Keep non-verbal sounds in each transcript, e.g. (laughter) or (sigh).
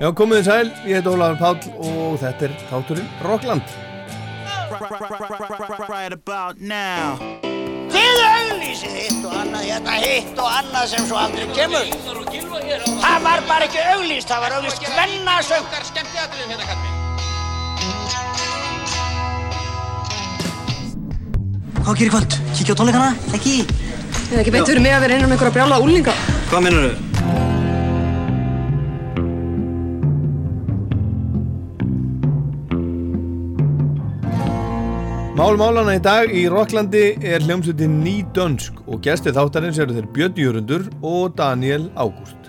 Já, komiði sæl, ég heit Ólaður Páll og þetta er þátturinn Rockland. Right about now Þið auglýsið hitt og annað, hérna hitt og annað sem svo aldrei kemur. Það var bara ekki auglýst, það var auglýst hvennasöng. Hvað gerir kvöld? Kíkja á tónleikana? Ekki? Það er ekki beint fyrir mig að vera innan með einhverja brjála úlinga. Hvað minnur þau? Mál málana í dag í Rocklandi er hljómsveitin Ný Dönsk og gestið þáttarins eru þeir Björn Jörundur og Daniel Ágúst.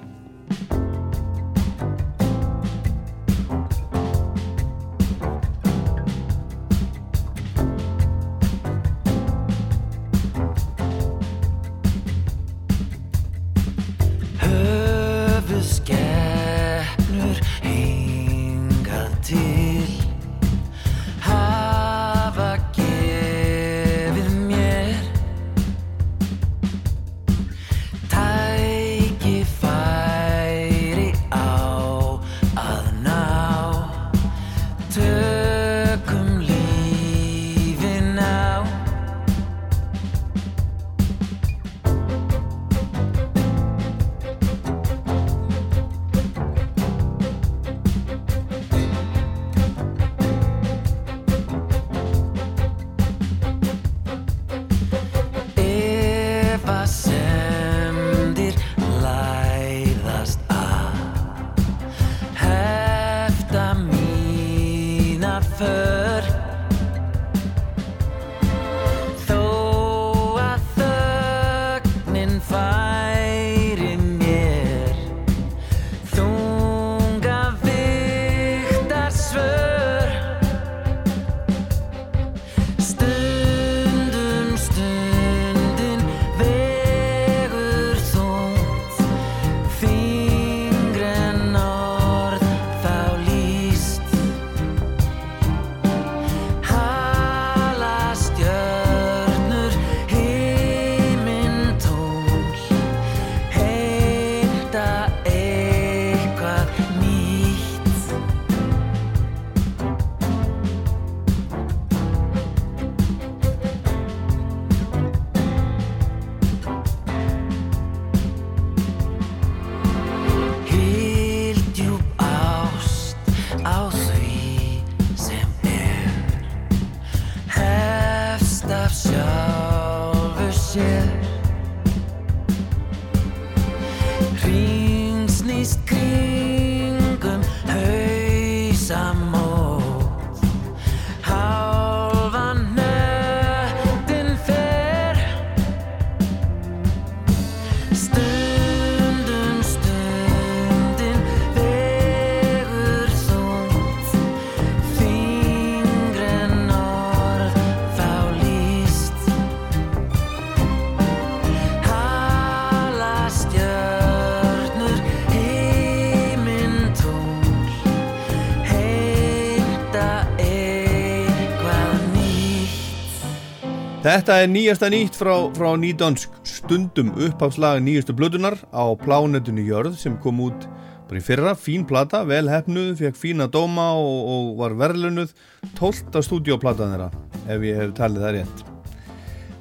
Þetta er nýjasta nýtt frá, frá Ný Dönsk, stundum upphafslag nýjastu blödunar á plánetinu Jörð sem kom út bara í fyrra, fín plata, vel hefnuð, fekk fína dóma og, og var verðlunuð, tólta stúdíoplatan þeirra, ef ég hef talið það rétt.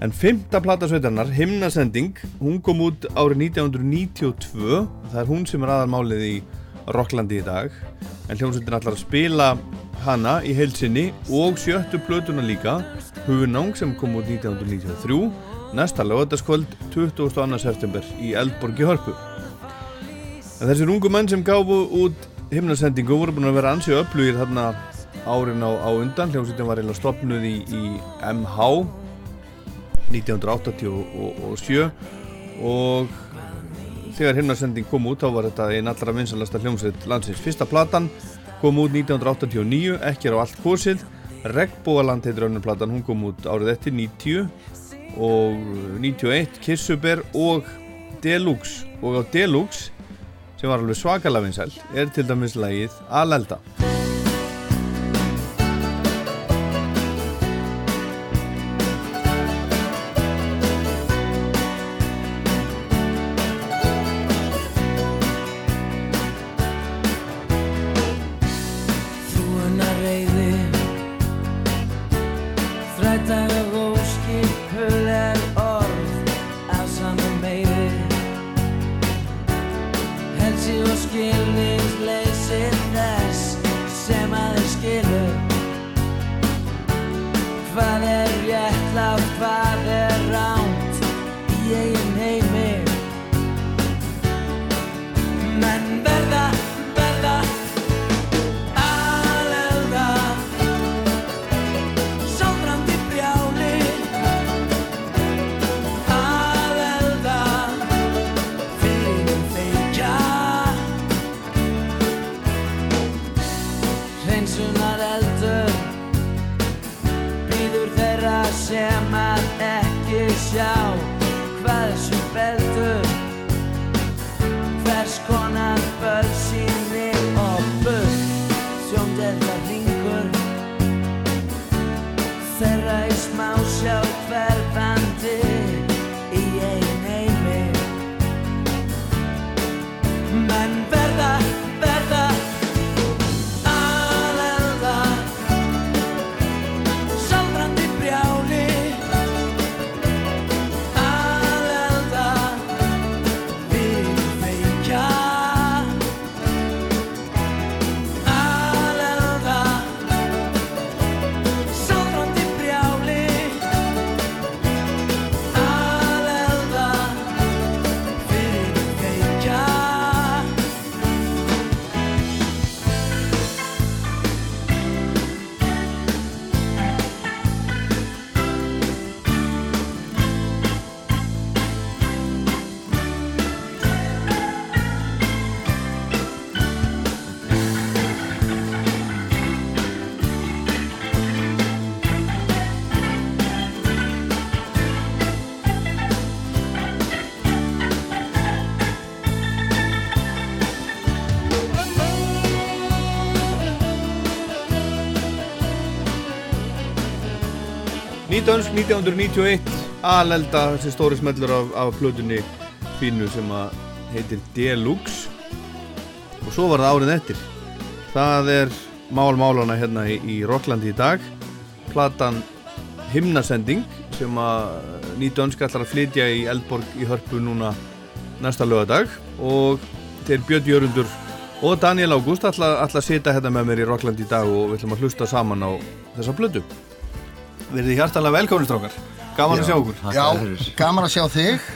En fymta plata sveitarnar, Himnasending, hún kom út árið 1992, það er hún sem er aðalmálið í Rocklandi í dag, en hljómsveitin ætlar að spila hana í heilsinni og sjöttu plötuna líka, Hugunang sem kom út 1993, næsta lögataskvöld 22. september í Eldborg í Hörpu. En þessir ungu menn sem gáfu út himnasendingu voru búin að vera ansið upplugir þarna árin á, á undan, hljómsveitin var eiginlega stopnuð í, í MH 1987 og þegar himnasending kom út þá var þetta einn allra vinsalasta hljómsveit landsins. Fyrsta platan kom út 1989, ekki er á allt kosið Regnbóaland heitir önnur platan, hún kom út árið eftir 90 og 91 Kissuber og Deluxe. Og á Deluxe sem var alveg svakalega vinsæl er til dæmis lagið Alelda Nýdönsk 1991 alelda þessi stóri smellur af, af plötunni fínu sem að heitir Deluxe. Og svo var það árið eftir. Það er mál málana hérna í, í Rocklandi í dag. Platan Himnasending sem að Nýdönsk ætlar að flytja í Eldborg í Hörpu núna næsta lögadag og þeir Björn Jörundur og Daniel Ágúst ætla að sita hérna með mér í Rocklandi í dag og við ætlum að hlusta saman á þessa plötu Verðið hjartalega velkomin strákar Gaman að sjá okkur Já, gaman að sjá þig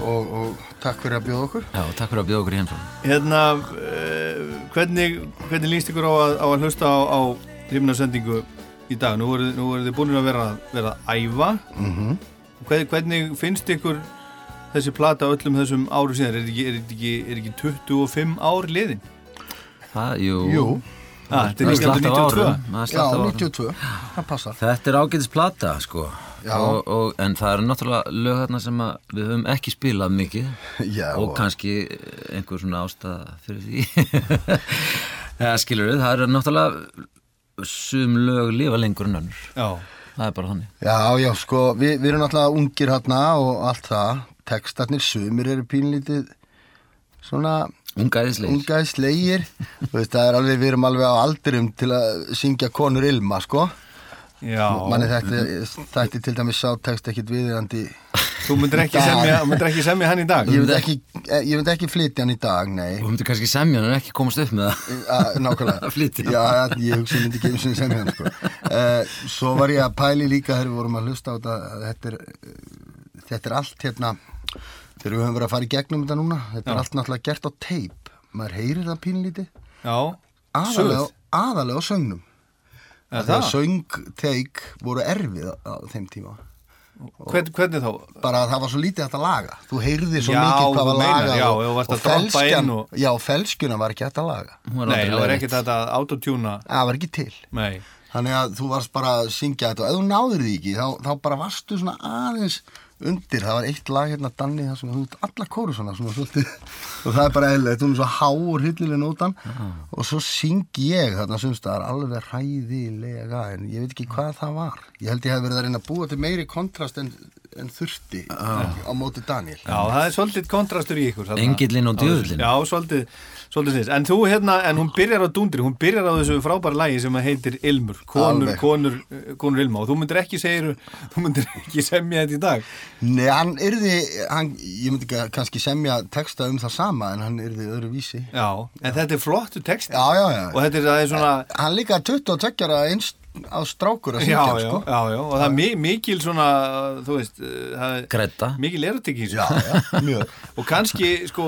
og, og takk fyrir að bjóða okkur Já, takk fyrir að bjóða okkur í heimsókn. Hérna, uh, hvernig, hvernig líst ykkur á að, á að hlusta á, á hrimnasendingu í dag? Nú nú eru þið búin að vera, vera að æfa mm hvernig, hvernig finnst ykkur þessi plata öllum þessum áru síðan? Er þetta ekki, er þetta ekki, er ekki 25 ár liðin? Það, jú. Jú, þetta er Það er slatt af 1992 árum. það er já, slatt af árum. 92, það passar Þetta er ágætis plata, sko. Og, og, en það eru náttúrulega lög þarna sem að við höfum ekki spilað mikið Já, og kannski einhver svona ástæða fyrir því. (laughs) Það skilur við, það eru náttúrulega sum lög lifa lengur en önnur. Já, Það er bara þannig. Já, já, sko, við, við erum náttúrulega ungir hérna og allt það Tekstarnir sumir eru pínlítið svona Ungaðisleir. ungaði slegir veist, það er alveg, við erum alveg á aldurum til að syngja konur ilma, sko já manni þetta, þetta til dæmis sá tekst ekkit viðeigandi Þú myndir ekki, semja, myndir ekki semja hann í dag ég myndi ekki, eh, ég myndi ekki flytja hann í dag, nei Þú myndir kannski semja hann en ekki komast upp með það. (laughs) að, nákvæmlega Flytja. já, ég hugsi myndi ekki og sem hérna sko. uh, svo var ég að pæli líka þegar við vorum að hlusta á þetta að þetta er, uh, þetta er allt hérna þegar við höfum verið að fara í gegnum þetta núna þetta er allt náttúrulega gert á teip maður heyrir það pínlítið Já, aðalega, aðalega á söngnum. Er þegar það? söngteik voru erfið á, þeim tíma. Hvern, Hvernig þá? bara að það var svo lítið hægt að laga. Þú heyrði svo Já, mikið hvað var lagað já, og, og og felskjan og- já, felskjuna var ekki hægt að laga. Hún var Nei, það var ekkert þetta að autotuna það var ekki til. Nei, Þannig að þú varst bara að syngja þetta og ef þú náður því ekki þá, þá bara varstu svona aðeins undir, það var eitt lag hérna Danni það sem þú ert alla kóru svona, svona svolítið. (laughs) Og það er bara eðlilegt, hún er svo háur hillilega nótan. Og svo syng ég þarna sumstaðar alveg hræðilega en ég veit ekki hvað það var. Ég held ég hef verið að reyna að búa til meiri kontrast en, en þurfti á móti Daniel já, það er svolítið kontrastur í ykkur þarna. Engillinn og djöfullinn. Já, svolítið, svolítið þess En þú hérna, en hún byrjar á dúndri Hún byrjar á þessu frábæra lagi sem að heitir Ilmur Konur, Alveg. konur, konur Ilma. Og þú myndir ekki segja, þú myndir ekki semja þetta í dag. Nei, hann yrði, hann, ég myndi ekki kannski semja texta um það sama en hann yrði öðru vísi Já, en þetta er flottu text Já, já, já. Og þetta er, það er svona Hann líka 22 ára einst á strákur að Já, syngja já, sko. já, já, og það er mi mikil svona, þú veist, það er mikil erotik í þessu. já, já, mjög. (laughs) Og kannski, sko,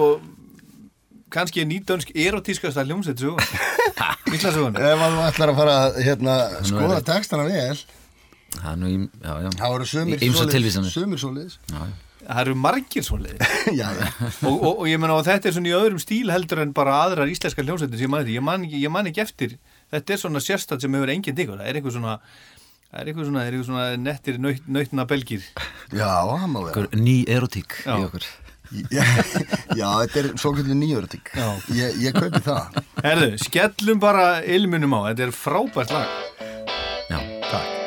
kannski er nýtdönsk erotískasta hljómsveit svo. Mikla svo Ef að þú ætlar að fara að hérna, skoða er- textana vel Það er nú í, já, já. þá eru sömur svoleiðis Það eru margir svoleiðis. (laughs) Og, og, og ég menna og þetta er svona í öðrum stíl heldur en bara aðrar íslenskar hljómsveitir sem ég man ég man, ekki- ég man ekki eftir þetta er svona sérstætt sem hefur enginn ykkur, það er einhver svona Það er eitthvað svona, er eitthvað svona nettir naut, nautna belgir. Já, það má vera ný erotík Já. í okkur Já, (laughs) já þetta er svo kvöldu nýjörutík Já. ég, ég kaupi það Herðu, skellum bara ilmunum á, þetta er frábært lag. Já, Takk.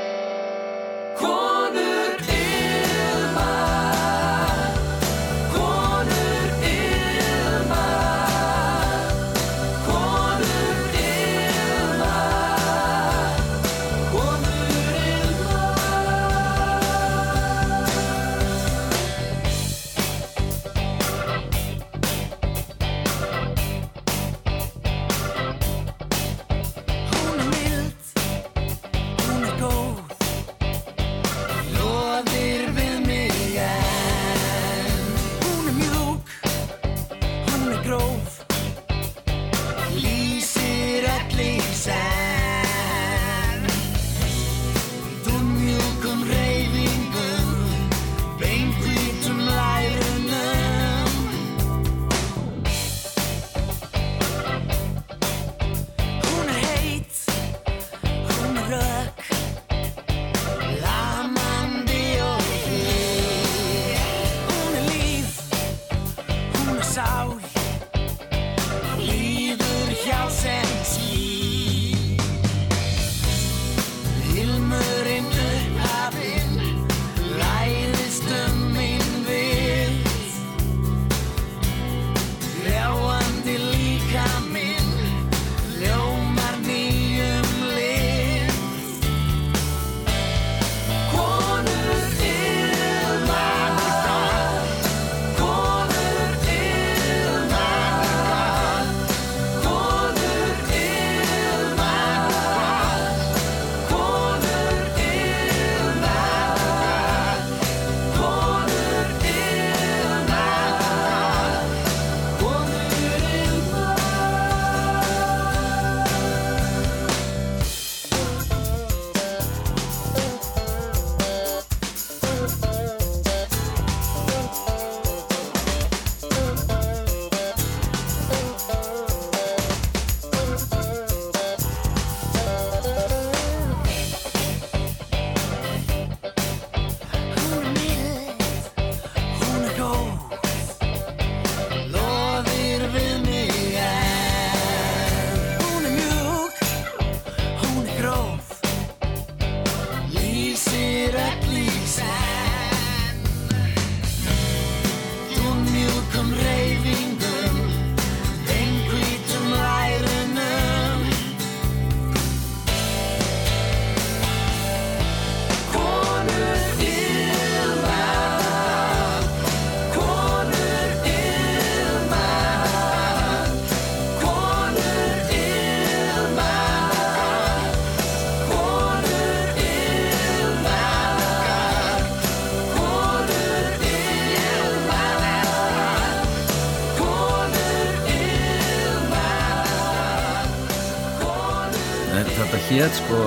Þetta hét sko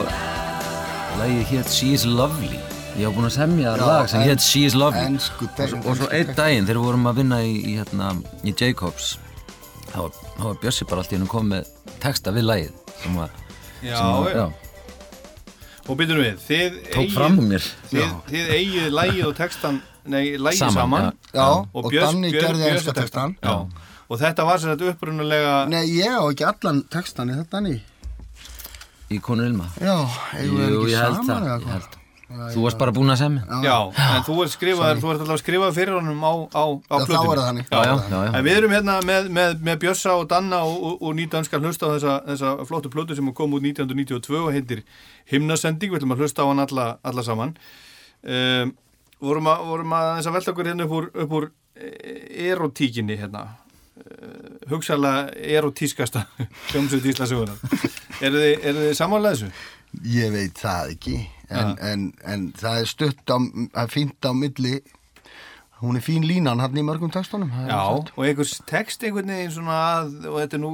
Lagið hét She is Lovely. Ég var búinn að semja Já, lag sem en- hét She is Lovely. ensku og, text- svo- og svo einn text. daginn þegar við vorum að vinna í, í, hérna, í Jacobs þá var, þá var Bjössi bara allt í hennu komið með texta við lagið sem var, Já, sem var já. Og byrjum við, þið tók fram um mér. þið, þið eigið lægið og textan, nei, lægið Saman, saman, já. Já, og, og Björns- Danni Björn- gerði enska textan Já, og þetta var sér þetta upprunalega Nei, ég á ekki allan textan í þetta Danni í Konur Ilma Já, eigum við ekki saman eða hvað? Þú varst bara búinn að semja Já, en þú ert skrifað, þú ert alltaf að skrifa fyrir honum á, á, á Já, þá er það þannig. Já, já, já, já. En við erum hérna með, með, með Bjössa og Danna og, og, og nýdanskar hlusta á þessa, þessa flottu plötu sem kom út 1992 og heitir Himnasending, við ætlum að hlusta á hann alla, alla saman. Um, vorum, að, vorum að þess að velta okkur hérna upp úr, upp úr eh, erotíkinni hérna. Uh, hugsaðlega erotískasta (laughs) hljómsveit Íslasögunar. eru þið, eru þið samanlega þessu? Ég veit það ekki en, en, en það er stutt á, er fínt á milli hún er fín línan hann í mörgum textunum er Já, og einhvers text einhvern veginn svona að, og þetta er nú,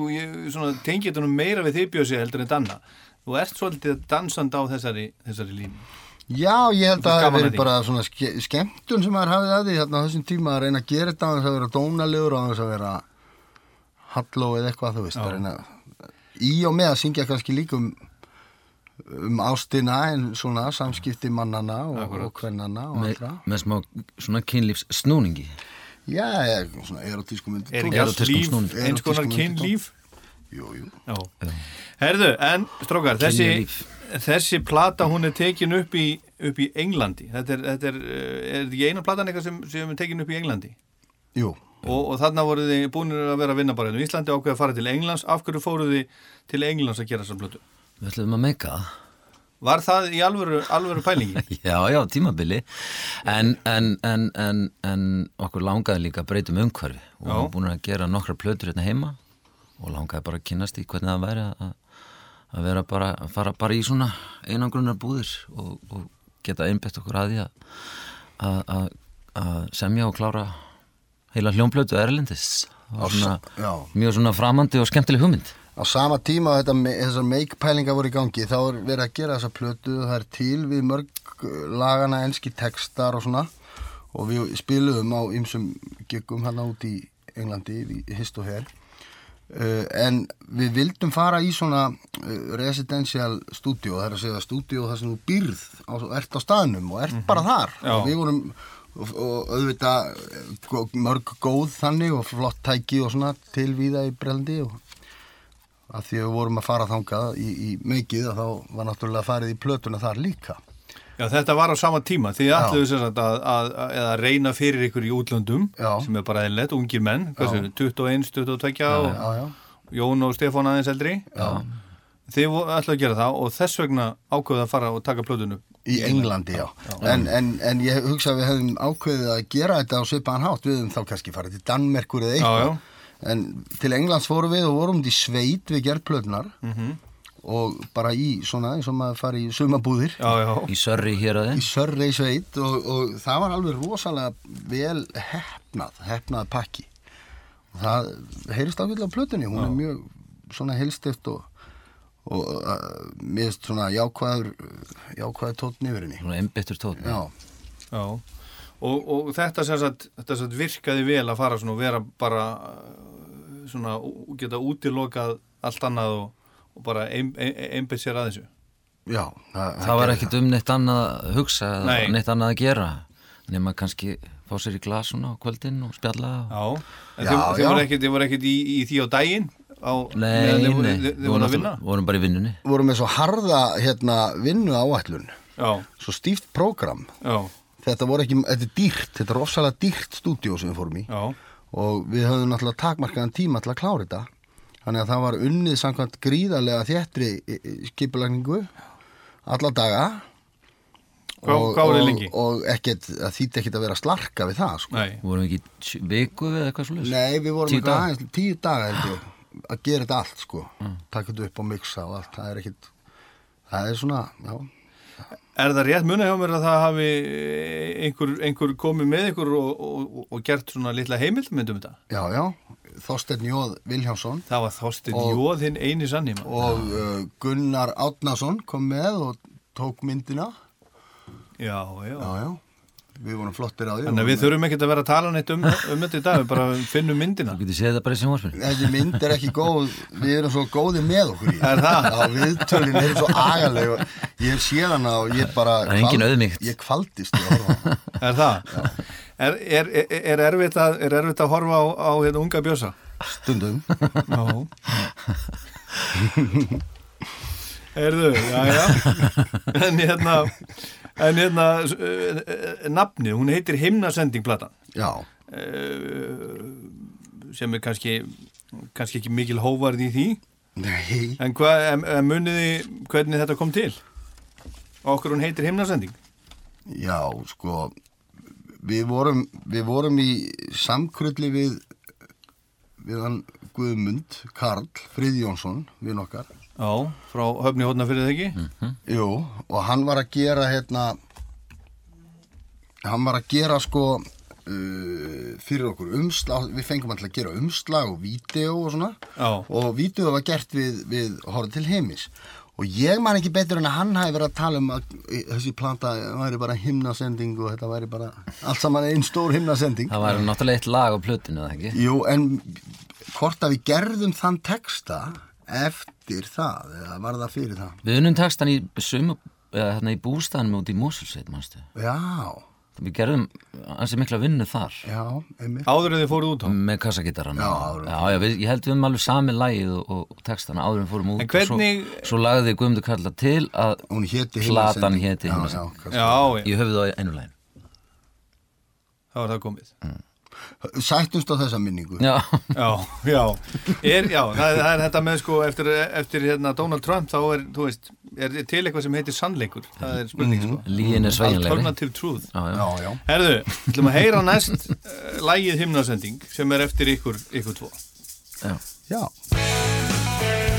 tengið þetta nú meira við þig bjössi heldur en danna. Þú ert svolítið dansand á þessari, þessari línu. Já, ég held að það að því. bara svona ske, skemmtun sem maður hafið að því hérna á þessum tíma að reyna að gera þetta á þess að vera dónalegur og á þess að vera halló eða eitthvað þú veist reyna í og með að syngja kannski líka um um ástina en svona samskipti mannana og, og kvennana og með, allra. með smá svona kynlífs snúningi Já, ég, svona erotísku myndi. Er ekki Erotískum líf, eins konar Erotískum kynlíf? Jú, jú. Já. Herðu, en strókar, þessi, þessi plata hún er tekin upp í, upp í Englandi. Þetta er, þetta er, eh, er þetta ekki eina platan eitthvað sem, sem er tekin upp í Englandi? Jú, Og, og þarna voru þið búinir að vera að vinna bara hérna í Íslandi og ákveða að fara til Englands. Af hverju fóruð þið til Englands að gera þessar plötu? Við ætlum að meika það Var það í alvöru, alvöru pælingi? (laughs) Já, já, tímabili en, en, en, en, en okkur langaði líka að breytum umhverfi og við Já. erum búin að gera nokkra plötur hérna heima og langaði bara að kynast í hvernig það væri að, að vera bara að fara bara í svona einangrunnar búðir og, og geta einbett okkur að því að, að, að, að semja og klára heila hljónplötu erlendis. Svona, mjög svona framandi og skemmtileg hugmynd. Á sama tíma þetta, þessar make-pælingar voru í gangi þá er verið að gera þessa plötu það er til við mörg uh, lagana enski textar og svona. Og við spiluðum á ymsum giggum hérna út í Englandi í Hist og Her. Uh, en við vildum fara í svona uh, residential studio það er að segja studio þar sem þú býrð á, ert á staðnum og ert bara þar. Já. og við vorum og, og auðvitað gó- mörg góð þannig og flott tæki og svona tilvíða í breldi og að því að við vorum að fara þangað í, í meikið að þá var náttúrulega farið í plötuna þar líka Já, þetta var á sama tíma. Ætluðu sem sagt að, að, að, reyna fyrir ykkur í útlöndum Já. sem er bara eðlilegt, ungir menn, hvað sem 21, 22 og. Jón og Stefán aðeins eldri. Já. Þið ætluðu að gera það og þess vegna ákveðu að fara og taka plötunu. í Englandi, já, En, en, en ég hugsa að við hefðum ákveðið að gera þetta á svipaðan hátt, við hefðum þá kannski farið til Danmerkur eða eitthvað. Já, já. en til Englands fórum við og vorum í sveit við gerð plötunar Mhm. og bara í svona eins og maður farið í sumabúðir Já, já. í sörri hér að í þið Sörrei sveit. Og, og það var alveg rosalega vel hefnað, hefnað pakki. Og það heyrist ákveðlega á plötunni, hún er mjög svona helstift og, og uh, mér finnst svona jákvæður jákvæður tótn yfir henni svona einbyttur tótt já, já. Og, og þetta sem sagt, þetta sem sagt virkaði vel að fara svona og vera bara uh, svona og geta útilokað allt annað og, og bara ein, ein, einbytt sér að þessu. já það, það var ekkit um neitt annað að hugsa eða Nei. neitt annað að gera nema kannski fá sér í glas svona á kvöldin og spjalla og... Já. En Já, þið, já. voru ekkit, þið voru ekkit í, í því á daginn á, Nei, voru, nei, þið, við þið voru að vinna? vorum bara í vinnunni. Vorum með svo harða hérna vinnu áætlun Já, svo stíft prógram. Já, þetta voru ekki, þetta er dýrt þetta er rosalega dýrt stúdíó sem við fórum í. Já, og við höfum náttúrulega takmarkaðan tíma til að klára þetta. Þannig að það var unnið samkvæmt gríðarlega þéttri skipulagningu alla daga. Lengi? og, og ekkert, það þýtti ekkert að vera slarka við það sko. nei, vorum við ekki viku eða eitthvað svo Nei, við vorum daga? aðeins tíu daga held ég, að gera þetta allt sko. taka þetta upp og mixa og allt það er ekkert, það er svona já, Er það rétt muna hjá mér að það hafi einhver, einhver komið með ykkur og, og, og gert svona litla heimildmyndum þetta? já, já Þorsteinn Jóð Vilhjámsson Það var Þorstein Jóð hinn eini sannim. og uh, Gunnar Átnason kom með og tók myndina Já, já. já, já, við vorum flottir á því Þannig að við þurfum ekkert að vera að tala neitt um, um þetta í dag, við bara finnum myndina. Þú getur séð það bara í sjónvarpinu Þessi mynd er ekki góð, við erum svo góði með okkur í. Er það? Já, viðtölin er svo agaleg og ég hef séð hana og ég bara... Það er engin auðmýkt. Ég kvaldist í að horfa á hana. Er það? Er, er, er, er, erfitt að, er erfitt að horfa á, á hérna unga bjösa? Stundum. Já. Erðu, já, já. En hérna, en hérna, uh, nafnið, hún heitir Himnasendingplatan. Já, sem er kannski, kannski ekki mikil hóvarð í því. Nei, en, hva, muniði hvernig þetta kom til? Okkur hún heitir himnasending? Já, sko, við vorum, við vorum í samkrulli við, við hann Guðmund Karl Friðjónsson, við nokkar. Já, frá höfni hótna fyrir það ekki? Jú, og hann var að gera hérna hann var að gera sko uh, fyrir okkur umslag við fengum alltaf að gera umslag og vídeo og svona. Já. og vídeo var gert við, við horfð til heimis og ég man ekki betur en að hann hafi verið að tala um að þessi planta væri bara himnasending og þetta væri bara allt saman einn stór himnasending. Það var náttúrulega eitt lag á plötinu, eða ekki? Jú, en hvort að við gerðum þann texta eftir það eða var það fyrir það? Við unnum textan í, sumu, eða, hérna, í bústæðanum út í. Já, Við gerðum ansi mikla vinnu þar. Áður en þið fóruð út á með kassagítaran. Ég held við um alveg sami lægið og, og textana áður en fórum út. En hvernig- Og svo, svo lagði Guðmundur Kalla til að Hún héti Ég höfði það í einu lægin. þá er það komið Sættumst á þessa minningu. Já, Já, já, er, já það, er, það er þetta með sko eftir, eftir hérna, Donald Trump þá er, þú veist, er til eitthvað sem heitir sannleikur, það er spurning sko líin er sveigjanlegri. Alternative Truth Já, já. Já, já. Herðu, við ætlum að heyra næst uh, lægið himnasending sem er eftir ykkur, ykkur tvo já. Já.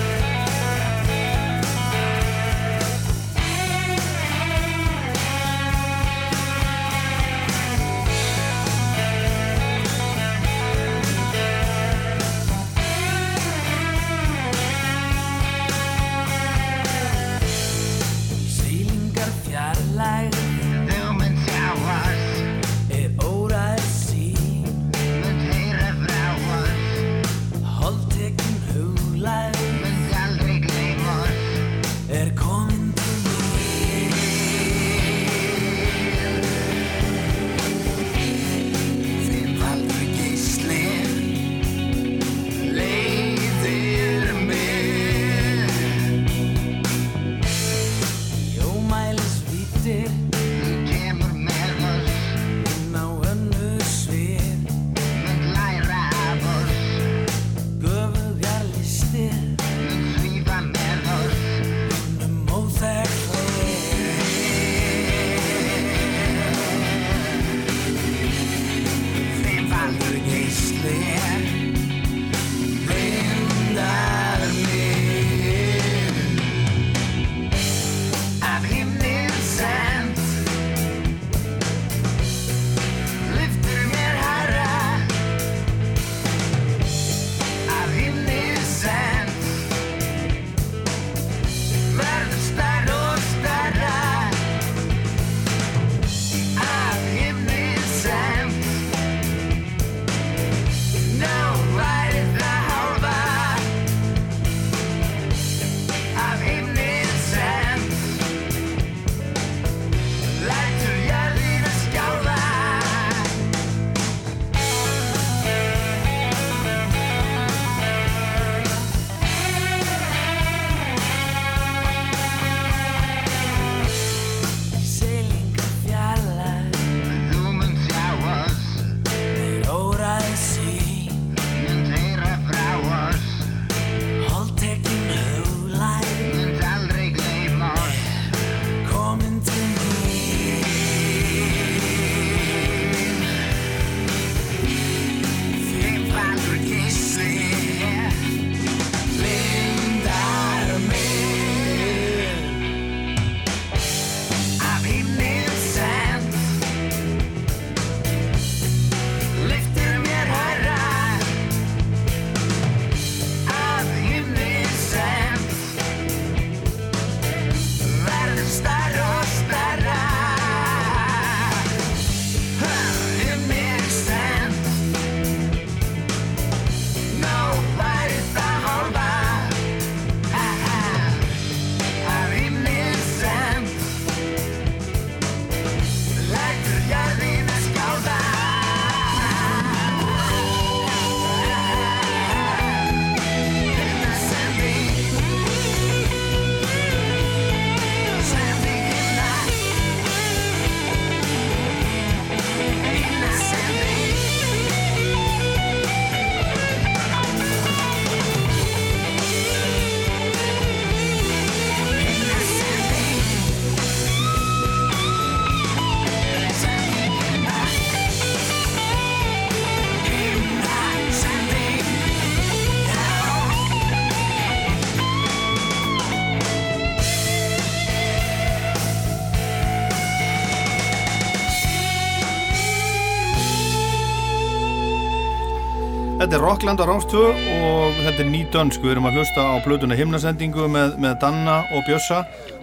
Þetta er Rockland á Rámstvö og þetta er Nýdönsk við erum að hlusta á plötuna himnasendingu með, með Danna og Bjössa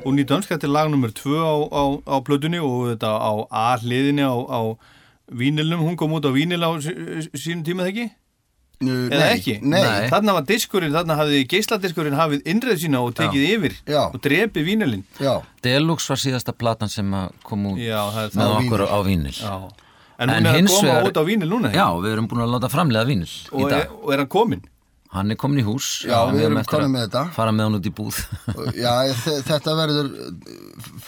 og Nýdönsk þetta er lag nummer 2 á, á, á plötunni og þetta á A hliðinni á, á vínilnum, hún kom út á vínil á sí- sínum tíma þegar ekki? Uh, eða nei, ekki? nei. Þarna var diskurinn, þarna hafði geisladiskurinn hafið innreið sína og tekið yfir Já. og drepið vínilinn Já, Deluxe var síðasta platan sem að kom út Já, með okkur á vínil Já. En En hún er að koma vegar- út á vínil núna Já, við erum búin að láta framlega vínil í og, er, dag og er hann komin? Hann er komin í hús Já, við erum komin að með þetta. Fara með hann út í búð já þe- þetta verður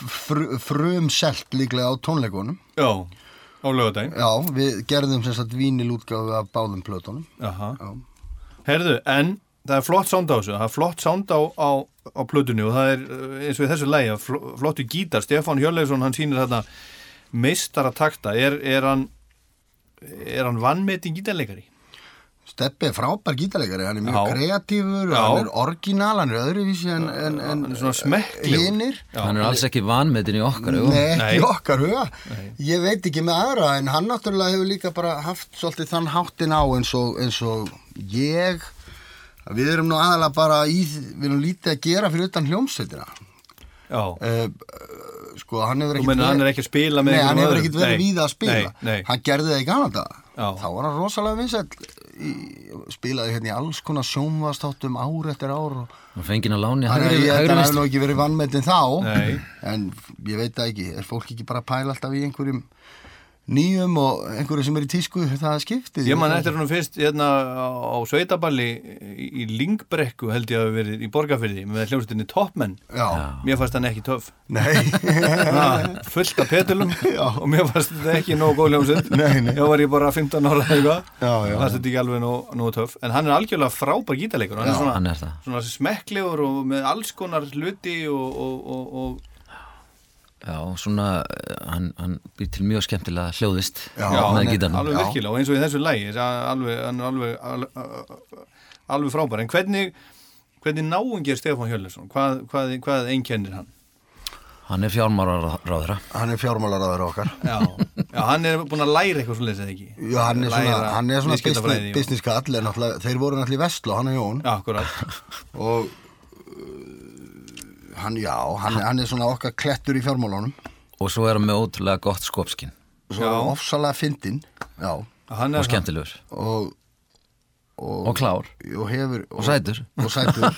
fr frum selt líklega á tónleikunum. Já, á lögadaginn Já, við gerðum sem sagt vínilútgáfu af báðum plötunum. Aha. Já. Herðu, en það er flott sound á þessu, það er flott sound á, á, á plötunni og það er uh, eins og í þessu lægi, flottu gítar, Stefán Hjörleifsson, hann sýnir þarna meistara takta, er, er hann er hann vannmetin gítarleikari? Steppi er frábær gítarleikari, hann er mjög Já. kreatífur, Já. hann er orginal, hann er öðruvísi en, en, en hinir. Hann er alls ekki vanmetin í okkar augum. Nei, ekki í okkar huga. Ég veit ekki með aðra, en hann náttúrulega hefur líka bara haft svolítið þann háttin á eins og, eins og ég. Við erum nú aðalega bara í, við erum lítið að gera fyrir utan hljómsveitina. Já, Uh, sko, hann hefur þú ekkert menna hann er ekki að spila með Nei, hann hefur ekkert verið víða að spila. Nei, nei, Hann gerði það í Kanada. Já. Þá var hann rosalega vinsæll. Í, spilaði hérna í alls konar sjónvastáttum ár eftir ár og Hann fengið að láni hann hefur nú ekki verið vannmetinn þá Nei. En ég veit það ekki Er fólk ekki bara að pæla alltaf í einhverjum nýjum og einhverju sem er í tísku það skiptið? Ég man eftir hann fyrst hérna á, Sveitaballi í, í Lingbrekku held ég að hafa verið í Borgarfyrði með hljómsveitinni Toppmenn Já, Mér fannst hann ekki töff. Nei. Ha, fullt af petulum. Og mér fannst þetta ekki nógu góð hljómsveit. Nei, nei. Ég var ég bara 15 ára eða eitthvað. Já, já. fannst þetta ekki alveg nógu, nógu töff. En hann er algjörlega frábær gítarleikur. Hann Já, er svona, hann er það. svona smekklegur og með alls konar hluti og, og, og, og Já, svona, eh, hann, hann býr til mjög skemmtilega hljóðist Já, hann er gítarnum. alveg virkilega og eins og í þessu lægi alveg, hann er alveg, alveg, alveg frábær. En hvernig, hvernig náungi er Stefán Hjörleifsson? Hvað, hvað, hvað einkennir hann? Hann er fjármáraráðra. Hann er fjármálaráður okkar. (laughs) Já, já, hann er búin að læra eitthvað svo leysið ekki? Já, hann er svona, Læra hann er svona business, business kall en þeir voru náttúrulega í Vestlu, hann og Jón. Já, akkurat. (laughs) Og hann, já, hann, hann er svona okkar klettur í fjármálunum. Og svo er hann með ótrúlega gott skopskinn svo Já. ofsalega fyndinn já, Hann er og skemmtilegur. Og og, og klár. og hefur og sætur. og sætur.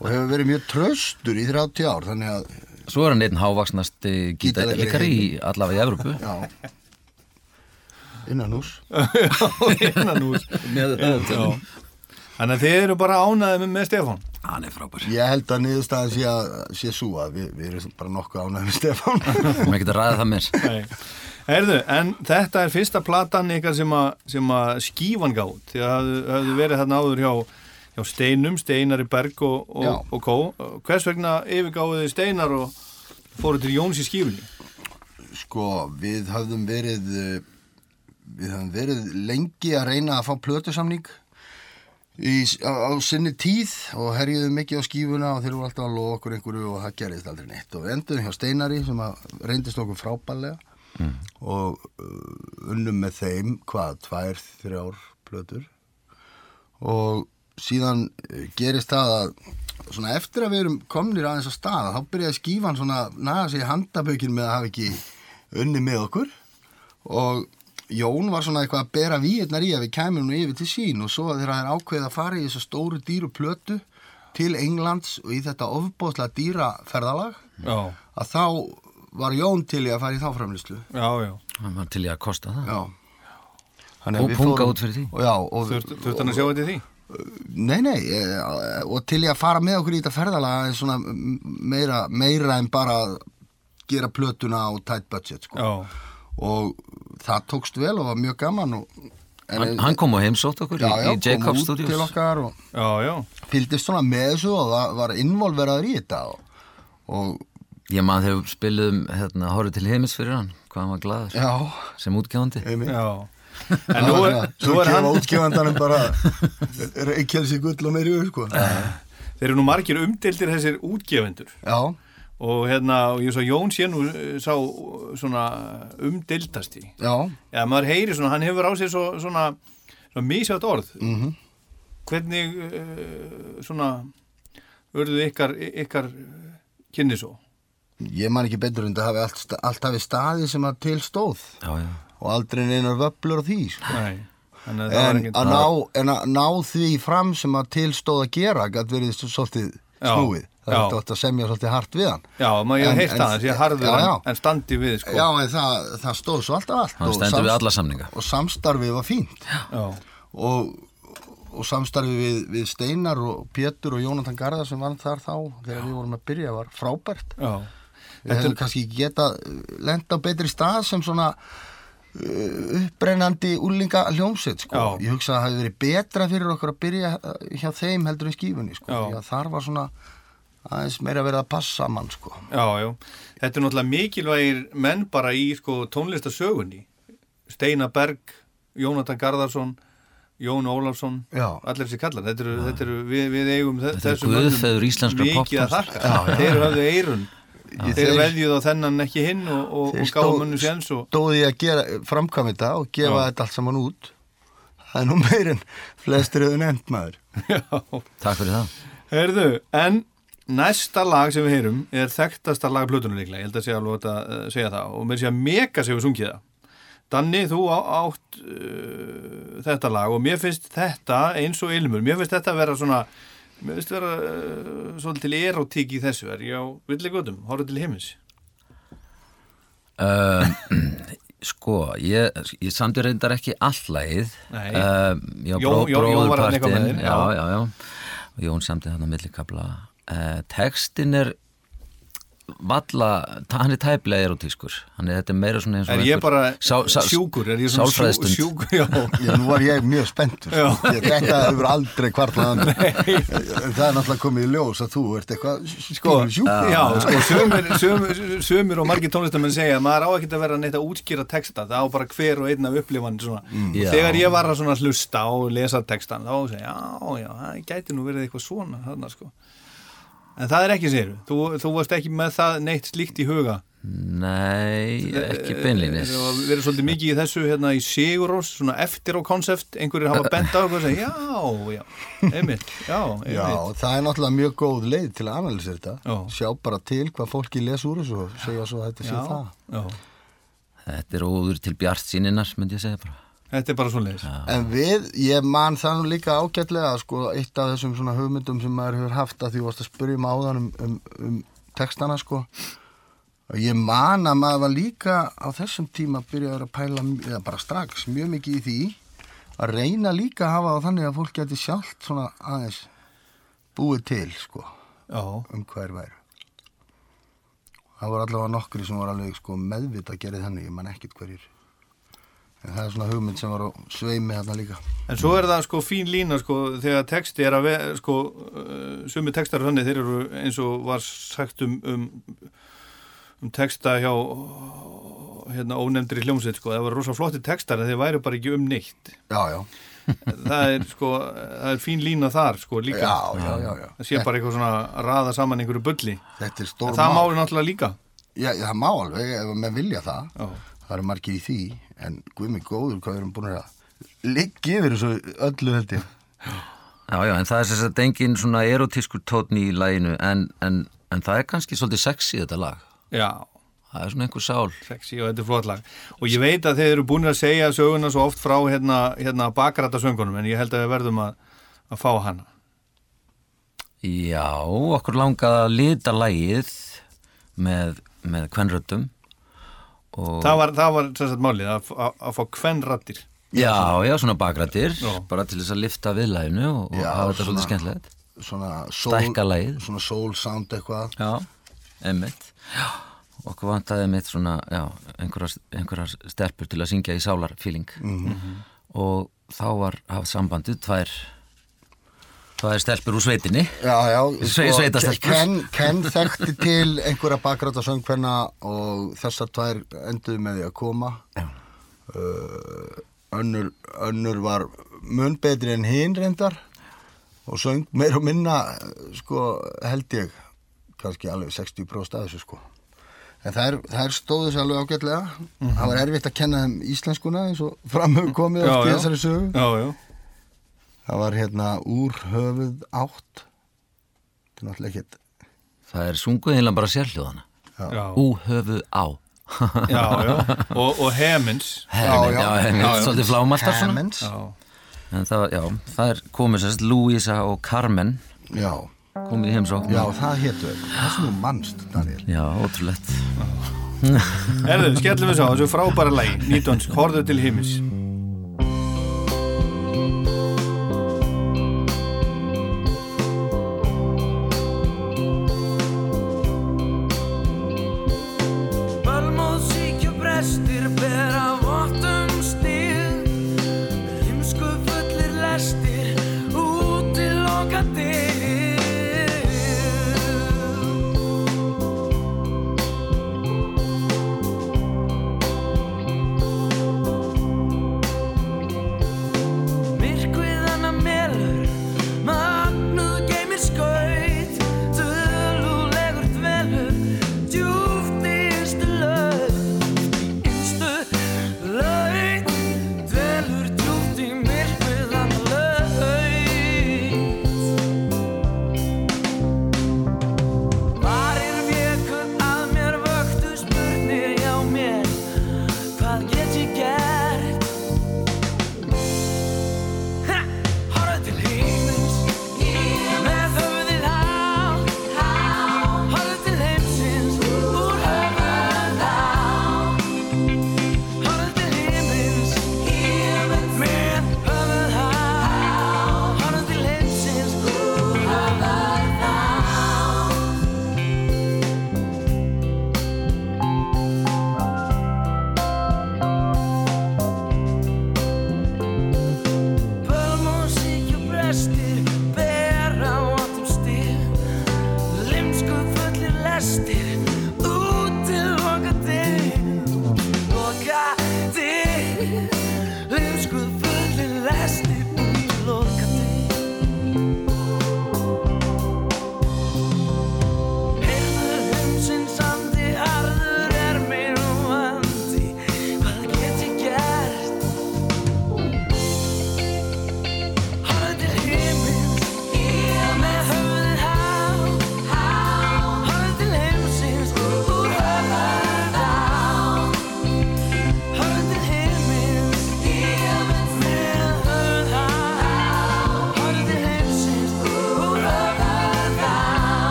Og hefur verið mjög tröstur í 30 ár þannig að Svo er hann einn hávaksnasti Gítarleikari gítarleikari í allavega í Evrópu. Já. Innan hús (laughs) innan hús með Já. Þannig að þið eru bara ánaðið með, með Stefán? Hann er frábær. Ég held að niðurstaðan sé að sé svo að við, við erum bara nokkuð ánægð með Stefán. Mér getur ræðið það mér Nei. Heyrðu, en þetta er fyrsta platan ykkar sem að, sem að skífan gátt því að hafðu, hafðu verið þarna áður hjá, hjá Steinum, Steinari Berg og, og, og Kó. Hvers vegna yfirgáðuði Steinar og fóru til Jóns í skífunni? Sko við höfðum verið eh, við höfðum verið lengi að reyna að fá plötusamning í, á, á sinni tíð og herjuðum mikið á skífuna og þeir voru alltaf að lofa okkur einhverju og það gerðist aldrei neitt. Og enduðum hjá Steinari sem reyndist okkur frábælega og uh, unnum með þeim hvað, tvær, þrjár plötur. Og síðan uh, gerist það að svona eftir að við erum komnir aðeins á stað þá byrjaði skífan svona naga sig handabökin með að hafa ekki unni með okkur. Og Jón var svona eitthvað að bera víirnar í að við kæmum nú yfir til sín og svo þegar það er ákveðið að fara í þessu stóru dýru plötu til Englands og í þetta ofbóðslega dýra ferðalag Já, að þá var Jón til í að fara í þá framlýslu já, já Hann var til í að kosta það Já Og við punga út fyrir því. og Já, og Þurft þurft hann að sjá þetta í því? Nei, nei, eh, og til ég að fara með okkur í þetta ferðalega er svona meira, meira en bara að gera plötuna á tight budget sko. Já, og það tókst vel og var mjög gaman og, en, Hann, hann kom og heimsótt okkur já, í, já, í Jacob Studios. til okkar og já, já. fylgdist svona með þessu og var, var involveraður í þetta og, og Ég maður þegar spiluðum hérna, horfið til heimis fyrir hann hvað hann var glaður. Já, sem. Já. (laughs) En nú er, nú er hann útgefandanum bara reykjelsi gull og meiri yfir sko. Þeir eru nú margir umdeldir þessir útgefendur. Já, og hérna, og ég svo Jón sé nú eh, sá eh, svona umdeldasti já, Já, maður heyri svona, hann hefur á sig svo, svona, svona mísjátt orð. Mhm. Hvernig uh, svona urðu ykkar, ykkar kynni svo? Ég man ekki betur en það hafi allt, allt hafi staði sem að til stóð. Já, já. Og aldrei neinar vöflur á því sko. Nei Þannig að en að, ná, en að ná því fram sem að tilstóð að gera gætt verið svolítið Já, snúið það er þetta að semja svolítið hart við hann Já, maður ég En- hef heilt það, þessi harður já, já. en, en standi við, sko. já en það, það stóð svo alltaf allt Hann og stendur við samst- alla samninga. og samstarfið var fínt Já. og, og samstarfið við, við Steinar og Pétur og Jónatan Garðar sem var þar þá þegar við vorum að byrja var frábært Já. við hefum kannski geta lenda á betri stað sem svona uh, upprennandi úlinga hljómsveit sko. Ég hugsa að það hefði verið betra fyrir okkur að byrja uh, hjá þeim heldur en skífunni sko. Já. því að þar var svona aðeins meira verið að passa saman sko. Já, já. Þetta er náttúrulega mikilvægir menn bara í sko, tónlistasögunni. Steina Berg, Jónatan Garðarsson, Jón Ólafsson, Já. allir þessi kallar. Þetta eru, þetta eru við, við eigum þe- Þetta eru þessum mönnum mikið að þakka. Þeir höfðu eirun. Ég- Þeir þeir- veðjuð á þennan ekki hinn og, og, Þeir og gáðu munnu séns og... stóði ég að gera, framkvæm þetta og gefa Já. þetta allt saman út það er nú meirinn flestir hefur nefnt maður (laughs) Já. Takk fyrir það Herðu, en næsta lag sem við heyrum er þekktasta lag Plutunum líklega, ég held að sé alveg að uh, segja það. Og mér sé að mega sig við sungið það. Danni, þú á, átt uh, þetta lag og mér finnst þetta eins og ilmur, mér finnst þetta að vera svona mér finnst vera uh, svolítil erotík í þessu, er ég á villigötum, horfðu til heimins um, (clears throat) Sko, ég, ég samt ég reyndar ekki allægið Já, Jón- Jón- Jón var þarna eitthvað með þér, já, já. já, já. Og Jón samti þarna millikabla uh, Textin er valla, hann er tæplega erotískur hann er þetta er meira svona eins og Er ég bara sál- sál- sjúkur, er ég svona sjú, sálfræðistund. sjúkur, já. (laughs) Já, nú var ég mjög spenntur. Þetta hefur aldrei kvartlað Það er náttúrulega komið í ljós að þú ert eitthvað Sko, sjúk já, sko, sömur, sömur, sömur og margir tónlistamenn segja að maður á ekkert að vera neitt að útskýra texta, það á bara hver og einn af upplifan svona. Já. Þegar ég var að svona hlusta og lesa textan, þá segja, já, já, það gæti nú verið eitthvað svona þarna, sko. En það er ekki, segir þú, þú varst ekki með það neitt slíkt í huga. Nei, ekki beinlínis Það verið svolítið mikið í þessu hérna í Sigurós, svona eftir á konsept, einhverjir hafa bent á eitthvað og segja, já, já, einmitt, já, einmitt. Já, það er náttúrulega mjög góð leið til að analýsa þetta Já. Sjá bara til hvað fólki les úr þessu og segja svo að þetta sé það já. Þetta er óður til bjart síninnar, myndi ég segja bara Þetta er bara svona leiðis. En við, ég man það nú líka ágætlega sko, eitt af þessum svona hugmyndum sem maður hefur haft að því þú varst að spyrja um áðan um, um, um textana sko. Og ég man að maður var líka á þessum tíma byrjaður að pæla eða bara strax mjög mikið í því að reyna líka að hafa það þannig að fólk geti sjálft svona aðeins búið til sko Já, um hver væru. Það voru allavega nokkri sem voru alveg sko meðvita að gera þannig, ég man ekkit hverjir það er svona hugmynd sem var á sveimi þarna líka. En svo er það sko fín lína sko þegar texti er að vera sko uh, sumi textar er þannig þeir eru eins og var sagt um um, um texta hjá hérna ónefndri hljómsveit sko. Það var rosa flotti textar en þeir væri bara ekki um neitt. Já, já, (laughs) það er sko það er fín lína þar sko líka. Já, já, já, það sé bara eitthvað svona að raða saman einhverju bulli. Þetta er stór það mál. máli náttúrulega líka. Já, það má alveg, ef menn vilja það. Já. Það eru margir í því en guð mig góður hvað við erum búin að liggi yfir þessu öllu held ég. Já, já, en það er þess að engin svona erotískur tótn í læginu en, en, en það er kannski svolítið sexy þetta lag. Já. Það er svona einhver sál. Sexy og þetta er flott lag. Og ég veit að þeir eru búin að segja söguna svo oft frá hérna, hérna bakræta söngunum en ég held að við verðum að, að fá hana. Já, okkur langaði að lita lægið með, með kvenröddum og það var, það var sem sagt málið að, að, að fá kvennrattir Já, já, svona bakrættir Já. bara til þess að lifta viðlæginu og, og Já, hafa þetta svona- svolítið skemmtilegt svona soul, Stækka lagið. svona soul sound eitthvað Já, einmitt Já, okkur vantaði mitt svona já, einhverjar, einhverjar stelpur til að syngja í sálarfíling Mhm. og þá var hafð sambandið tvær tvær stelpur úr sveitinni. Já, já, Sve- sveitastelpur. Ken, Ken þekkti til einhverja bakgráta söngkvenna og þessar tvær enduðu með því að koma. Uh, önnur, önnur var mun betri en hinn reyndar og söng meir og minna sko held ég kannski alveg 60% af þessu sko. En það er, það er stóðu sér alveg ágætlega. Það var erfitt að kenna þeim íslenskuna eins og framhefur komið Já, já. þessari sögu það var hérna úr höfuð átt. Þetta er náttúrulega ekkert Það er sunguð einlega bara sérhljóðana. Já, Ú höfu á. (laughs) Já, já. Og, og hemins. Hermin, já. já. svolítið svona. Já. en það, já, það er komið sérst Louisa og Carmen. Já, komið í heimsókn. Já, það hétu Það sem þú mannst, Daniel já, ótrúlegt. Erðu, skellum við sá, þessu frábæra lægi Nýdönsk, horfðu til himmis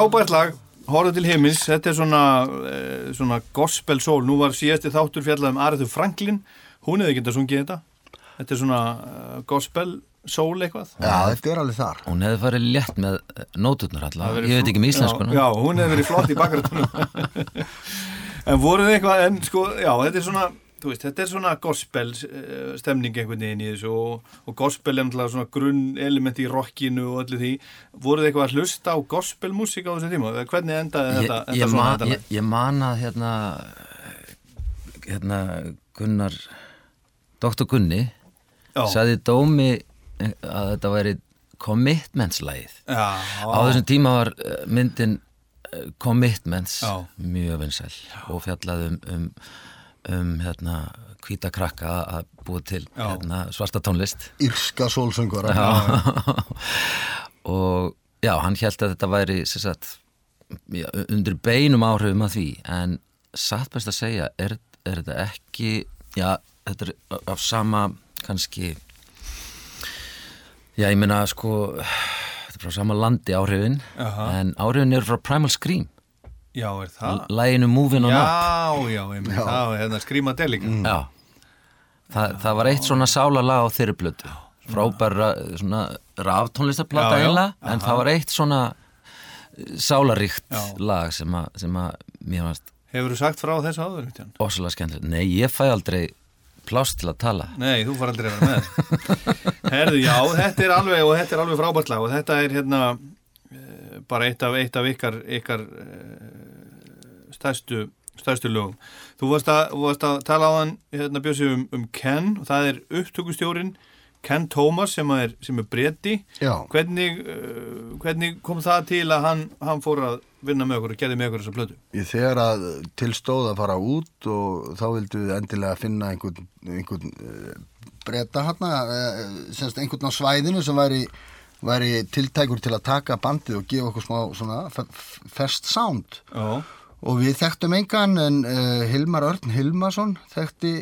Frábært lag, horfðu til himmis Þetta er svona, eh, svona gospel soul. Nú var síðasti þáttur fjallað um Arethu Franklin. Hún hefði getað sungið þetta. Þetta er svona eh, gospel soul eitthvað. Já, þetta er alveg þar. Hún hefði farið létt með eh, nóturnar alltaf, ég veit ekki með íslenskuna Já, já, hún hefði verið flott í bakgrættunum (laughs) En voruð eitthvað En sko, já, þetta er svona Þú veist, þetta er svona gospel eh, stemning einhvern veginn í þessu og, og gospel er náttúrulega svona grunn element í rockinu og öllu því voruð þið eitthvað að hlusta á gospelmusík á þessu tíma? Hvernig endaði ég, þetta? ég, þetta svona man, ég, ég man að hérna hérna Gunnar Dr. Gunni í dómi að þetta væri commitmentslægið Já, á þessum tíma var eh, myndin Commitments Já. mjög vinsæl og fjallaði um, um, um hérna, hvíta krakka að búa til hérna, svarta tónlist. Írska sólsöngvara. (laughs) Og já, hann held að þetta væri sem sagt, já, undir beinum áhrifum að því. En satt best að segja er, er þetta ekki já, þetta er af sama kannski já, ég meina sko þetta er frá sama landi áhrifin Jaha. en áhrifin eru frá Primal Scream Já, er það? læginu Moving On Up Já, já, það var hérna skrýma delika Já, Þa, það var eitt svona sálalag á þeirri blötu frábær svona raftónlistaplata Já, já. eiginlega en það var eitt svona sálaríkt Já. lag sem að, sem að mér varst Hefur þú sagt frá þessu áður? Ósala skemmtilegt. Nei, ég fæ aldrei pláss til að tala. Nei, þú far aldrei að vera með (laughs) Herðu, já, þetta er alveg og þetta er alveg frábært lag og þetta er hérna eh, bara eitt af, eitt af ykkar, ykkar eh, stærstu, stærstu lögum. Þú varst að, varst að tala á hann hérna um, um Ken og það er upptökustjórin Ken Thomas sem er, sem er bretti hvernig, uh, hvernig kom það til að hann, hann fór að vinna með okkur og gerði með okkur þessa plötu? Ég þegar að tilstóð að fara út og þá vildu við endilega finna einhvern, einhvern breyta hérna, uh, semst einhvern á svæðinu sem væri, væri tiltækur til að taka bandið og gefa okkur smá svona fest sound. Já, Og við þekktum engan en uh, Hilmar Örn Hilmarsson þekkti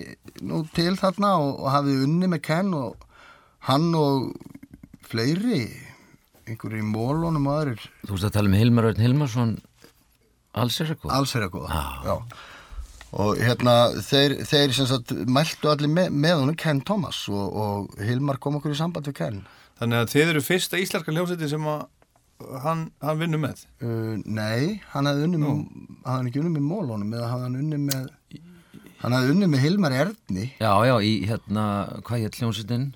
nú til þarna og, og hafði unni með Ken og hann og fleiri, einhverju í mólunum og aðrir, Þú veist að tala um Hilmar Örn Hilmarsson alls er eitthvað. alls er að góða. Já. Og hérna þeir, þeir sem sagt mæltu allir með, með honum Ken Thomas og, og Hilmar kom okkur í samband við Ken. Þannig að þið eru fyrsta íslenska hljómsætti sem að hann, hann vinnur með Uh, nei, hann hafði unni með, hafði hann ekki unni með mólunum eða hafði hann unni með, hann hafði unni með Hilmar Erni. Já, já, í hérna, hvað hétt hljómsveitin?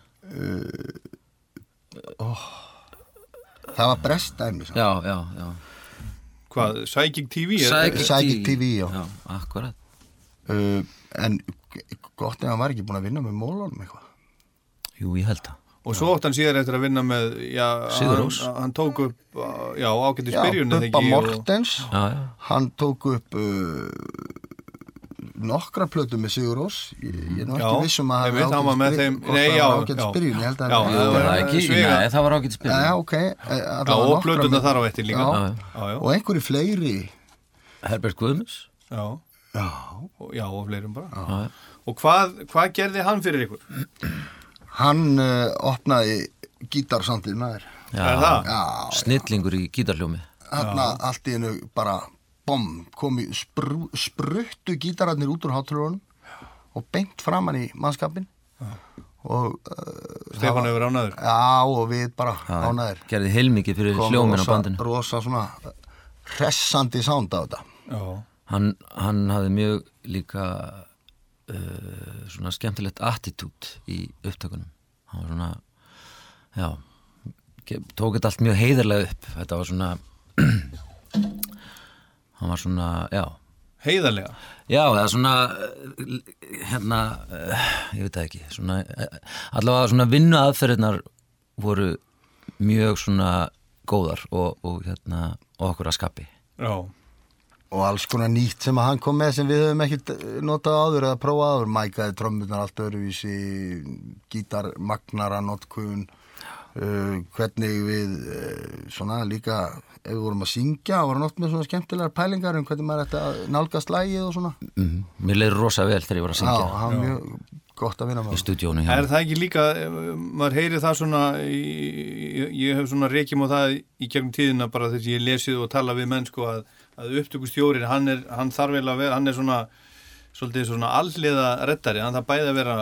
Það var brestdæmi. samt. Já, já, já. Hvað, Psychic TV? er- Psychic, Psychic TV, já. Já, akkurat. Uh, en gott ef hann var ekki búin að vinna með mólunum eitthvað. Jú, ég held það. Og svo átt hann síðar eftir að vinna með já, hann, hann tók upp uh, já, ágættis byrjun eða Bubba ekki, og- Mortens, Já, já. hann tók upp uh, nokkra plötu með Sigur Rós. Ég, ég er Já, ekki vissum að einmitt, hann var með þeim- nei, já, ágætt já. spyrjun, ég held að Já, hann það var- er? Svega. Nei, það var ágætt spil. Já, ok. eh, Já, allavega og plötuna þar á eftir líka Og einhverju fleiri. Herbert Guðmus. já, Já. og, já, og fleirum bara Já, já. Og hvað, hvað gerði hann fyrir ykkur? Hann uh, opnaði gítarsandið maður. Er það? Já, Snillingur í gítarljómi. Þarna allt í hennu bara bom, komi sprú, spruttu gítararnir út úr hátrúunum og beint framann í mannskapin og uh, Stefán hefur ánaður Já, og við bara Já, ánæður Gerði heilmikið fyrir hljómin á bandinu. rosa svona hressandi sound á þetta. Já, Hann, hann hafði mjög líka uh, svona skemmtilegt attitút í upptökunum. Hann var svona, já, tók þetta allt mjög heiðarlega upp. Þetta var svona, (clears throat) hann var svona, já, heiðarlega? Já, eða svona eh, hérna, eh, ég veit það ekki. Svona, allavega svona vinnu aðferðirnar voru mjög svona góðar og, og hérna, okkur að skapi. Já, og alls konar nýtt sem að hann kom með sem við höfum ekkert notað áður eða prófað áður. Mækaði trommunar allt öðruvísi gítar, magnara, notkun uh, hvernig við uh, svona líka ef við vorum að syngja og vorum oft með svona skemmtilegar pælingar um hvernig maður ætti að nálgast lægið og svona. Mm Mér leiði rosa vel þegar ég var að Já, syngja það var mjög gott að vinna með hjá er það ekki líka eh, maður heyri það svona ég, ég hef svona reykjum á það í gegnum tíðina bara þess að ég lesið og tala við menn sko að, að upptökustjórin hann, er, hann þarf vel að vera, hann er svona svolítið svona alliða reddari. Hann þarf bæði að vera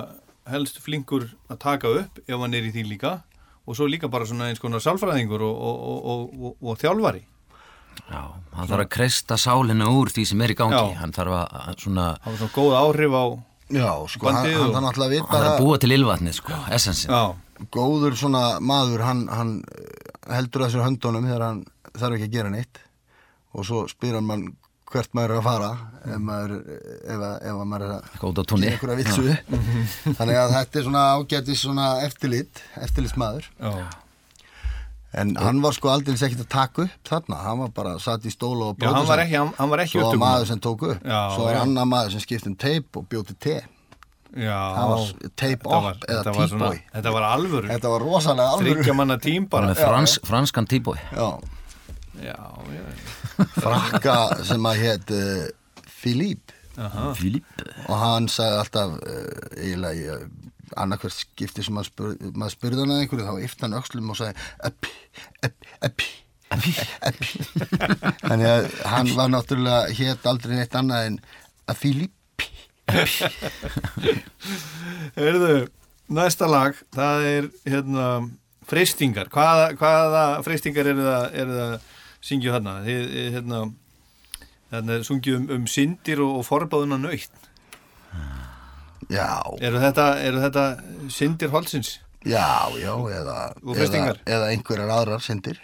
helst flinkur að taka upp ef hann er í því líka og svo líka bara svona eins konar sálfræðingur og, og, og, og, og, og þjálfari. Já, hann þarf að kreista sálina úr því sem er í gangi. Já. hann þarf að svona hann var svona góð áhrif á Já, sko, hann, Bandið hann þarf hann vita þarf að búa til ylvatni sko, essensin já, góður svona maður hann, hann heldur að sér höndunum þegar hann þarf ekki að gera neitt og svo spyr hann mann hvert maður er að fara ef maður, ef, ef að maður er að Góð á túnni. gera einhverja vitsu. (laughs) Þannig að þetta er svona ágætis svona eftirlit eftirlitsmaður. Já, En hann var sko aldrei ekkert að taka upp þarna, hann var bara satt í stóla og var ekki, hann, hann var ekki Svo var maður sem tók upp, Já, svo var annar maður sem skipt um teip og bjóti te. Það var up var- eða T-boy. Þetta var alvöru, Þetta var rosalega alvöru. franskan tíbói Já, Já, já, frakka sem að hétt uh, Philippe. Filip og hann sagði alltaf uh, eiginlega uh, annarkvært skipti sem maður, spur, maður spurði hann að einhverju þá yfti hann öxlum og sagði eppi, eppi, eppi eppi þannig að hann var náttúrulega hétt aldrei neitt annað en að Philippi Heyrðu, næsta lag, það er hérna freystingar. Hvaða, hvaða freystingar eru það, eru það syngju þarna? Þið, þið, hérna, þarna er sungið um, um syndir og, og forbáðuna nöytt. já, Eru þetta, eru þetta syndir holsins? já, já eða, eða, eða einhverjar aðrar syndir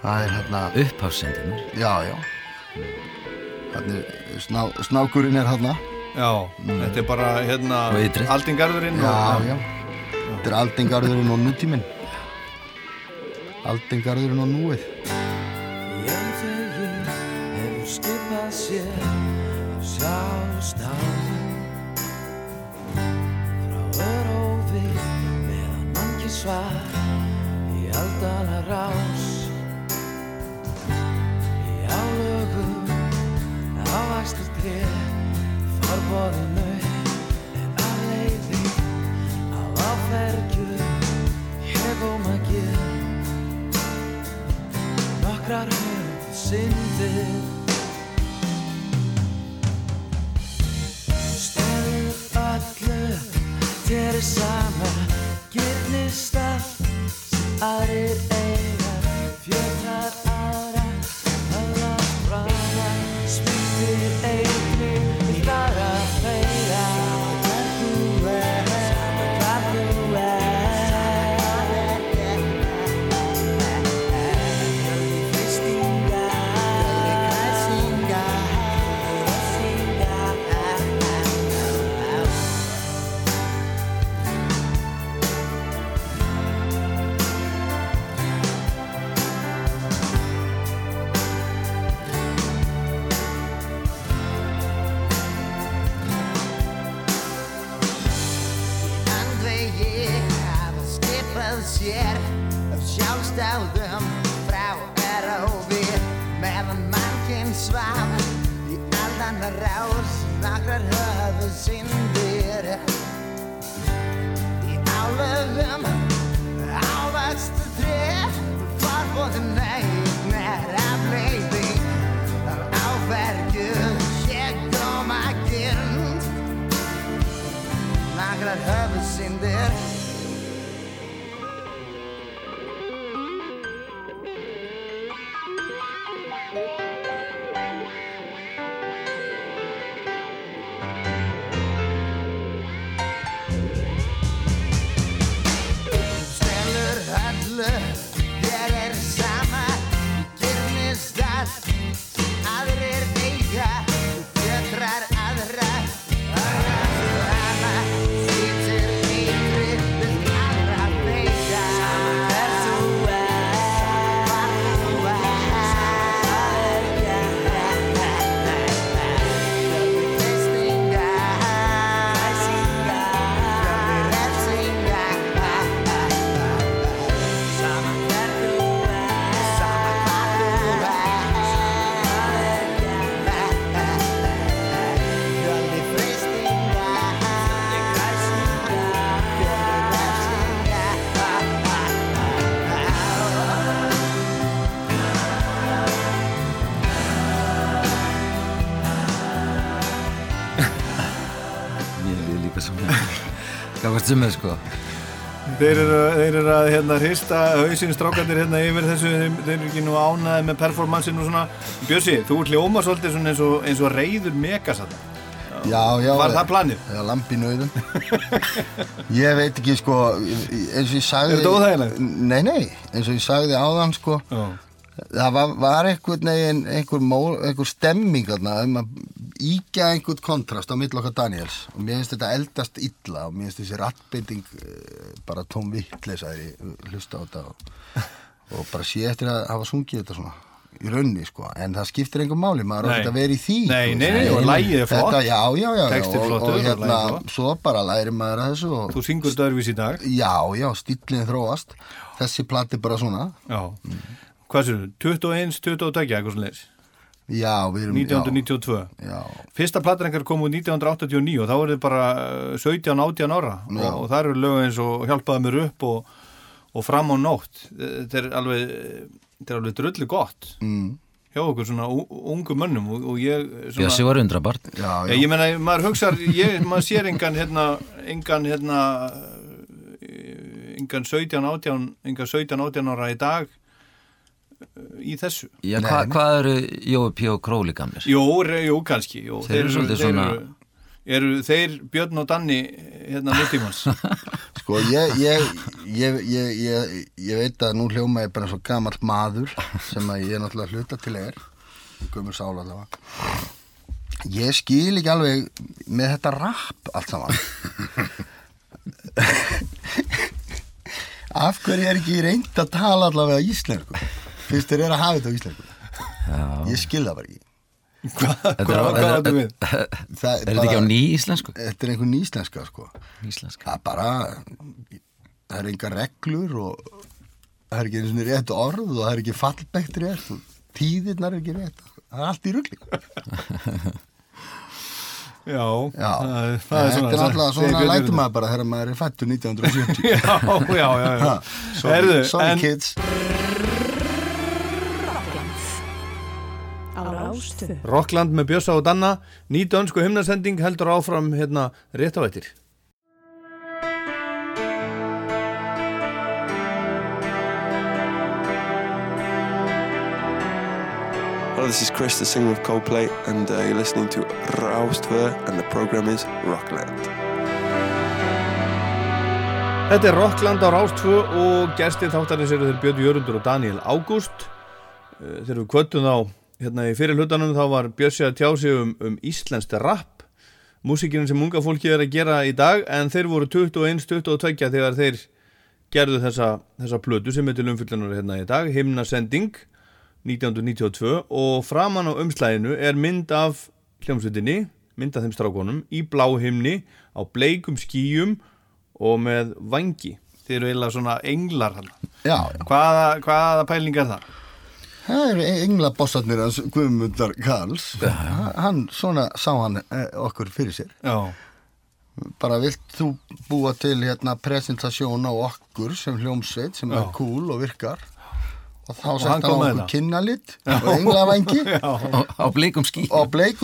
það er hérna upphafsendinur já, já Þannig, sná, snákurinn er hérna Já, þetta er bara hérna aldingarðurinn Já, og, já. Þetta er aldingarðurinn og nútíminn. Aldingarðurinn og núið. Jafnveginn hefur skipað sér sjást á frá örófi meðan mannkið svar í aldana rás Gafast sem með sko Þeir eru, þeir eru að hérna hrista hausinn strákandir hérna yfir þessu þeir, þeir eru ekki nú ánaði með performansin og svona Bjössi, þú hljóma svolítið svona eins og, eins og reyður megasat Já, já. Var það planið? Já, lampi nöðum. (laughs) ég veit ekki, sko, eins og ég sagði... Er þetta óþægilegt? Nei, nei, eins og ég sagði áðan, sko, Já, það var, var einhvern veginn, einhver, einhver stemming um að íkja einhvern kontrast á mill okkar Daniels og mér finnst þetta eldast illa og mér finnst þessi rattbinding uh, bara tóm vittlesaðri hlusta á þetta og, og bara sé eftir að hafa sungið þetta svona í raunni sko, en það skiptir einhver máli maður Nei. þetta að vera í því Nei, nei, nei, og lagið er flott. þetta, já, já, já, og, flottur og og hérna, flott. svo bara læri maður að þessu og, Þú syngur öðruvís í dag já, já, stíllinn þróast þessi plati bara svona Já Hvað sér þú? 21, 22, eitthvað svona leis já, við erum 1992 já, já, Fyrsta platan einhver kom út 1989 og þá er þið bara eh, 17, 18 ára. Og, Já. og það eru lög eins og hjálpaði mér upp og, og fram á nótt. Þetta er alveg þetta er alveg drullu gott. Mm, hjá okkur svona ungu mönnum og, og ég svona, Bjössi var undrabart já, Já, já. ég meina, maður hugsar, ég, maður sér engan hérna, engan hérna, eh, engan 17, 18, engan 17, 18 ára í dag. eh, í þessu. Já, hva, hvað eru Jói P. og Króli gamlir? Re- jú, kannski, jú. Þeir eru svolítið svona- Eru, eru þeir Björn og Danni, hérna, (laughs) nútímans? Sko, ég, ég, ég, ég, ég, ég veit að nú hljóma ég bara svo gamall maður sem að ég er náttúrulega hluta til er gömur sála allavega ég skil ekki alveg með þetta rap allt saman (laughs) af hverju er ekki reynd að tala allavega íslensku fyrst þeir eru að hafa þetta á íslensku Já. ég skil það bara ekki Hvað, Þetta hvað, er- áttu við? það Er þetta ekki á ný íslensku? þetta er einhver sko Íslenska það er bara það er enga reglur og það er ekki einu svona rétt orð og það er ekki fallbækt rétt og tíðirnar er ekki rétt það er allt í rugli Já, já, það, það er þetta svona. er alltaf svona Jörundur. maður bara þegar maður er fættur 1970 (laughs) Já, já, já, já. Sorry, Herðu, sorry en, kids á Rástvö. Rockland með Bjössa og Danna ný dönsku himnasending heldur áfram hérna rétt á eittir Hello, this is Chris, the singer of Coldplay, and uh, you're listening to Raustver, and the program is Rockland. Þetta er Rockland á Rástfö og gestir þáttarins eru þeir Björn Jörundur og Daniel Ágúst Eh, þegar við kvöttum þá hérna í fyrir hlutanum þá var Bjössi að tjá sig um, um íslenskt rap músikinn sem unga fólki er að gera í dag en þeir voru 21, 22 þegar þeir gerðu þessa, þessa plötu sem er til umfyllunar hérna í dag himnasending 1992 og framan á umslæðinu er mynd af hljómsveitinni mynd af þeim strákonum í bláhimni á bleikum skýjum og með vangi þeir eru eiginlega svona englar hvaða, hvaða pæling er það? Það eru englabossarnir hans Guðmundar Karls. Hann, svona sá hann eh, okkur fyrir sér. Já, bara vilt þú búa til hérna presentasjón á okkur sem hljómsveit sem Já. er cool og virkar? Og þá sett hann okkur kynnalit og englavangi (laughs) á, á bleikum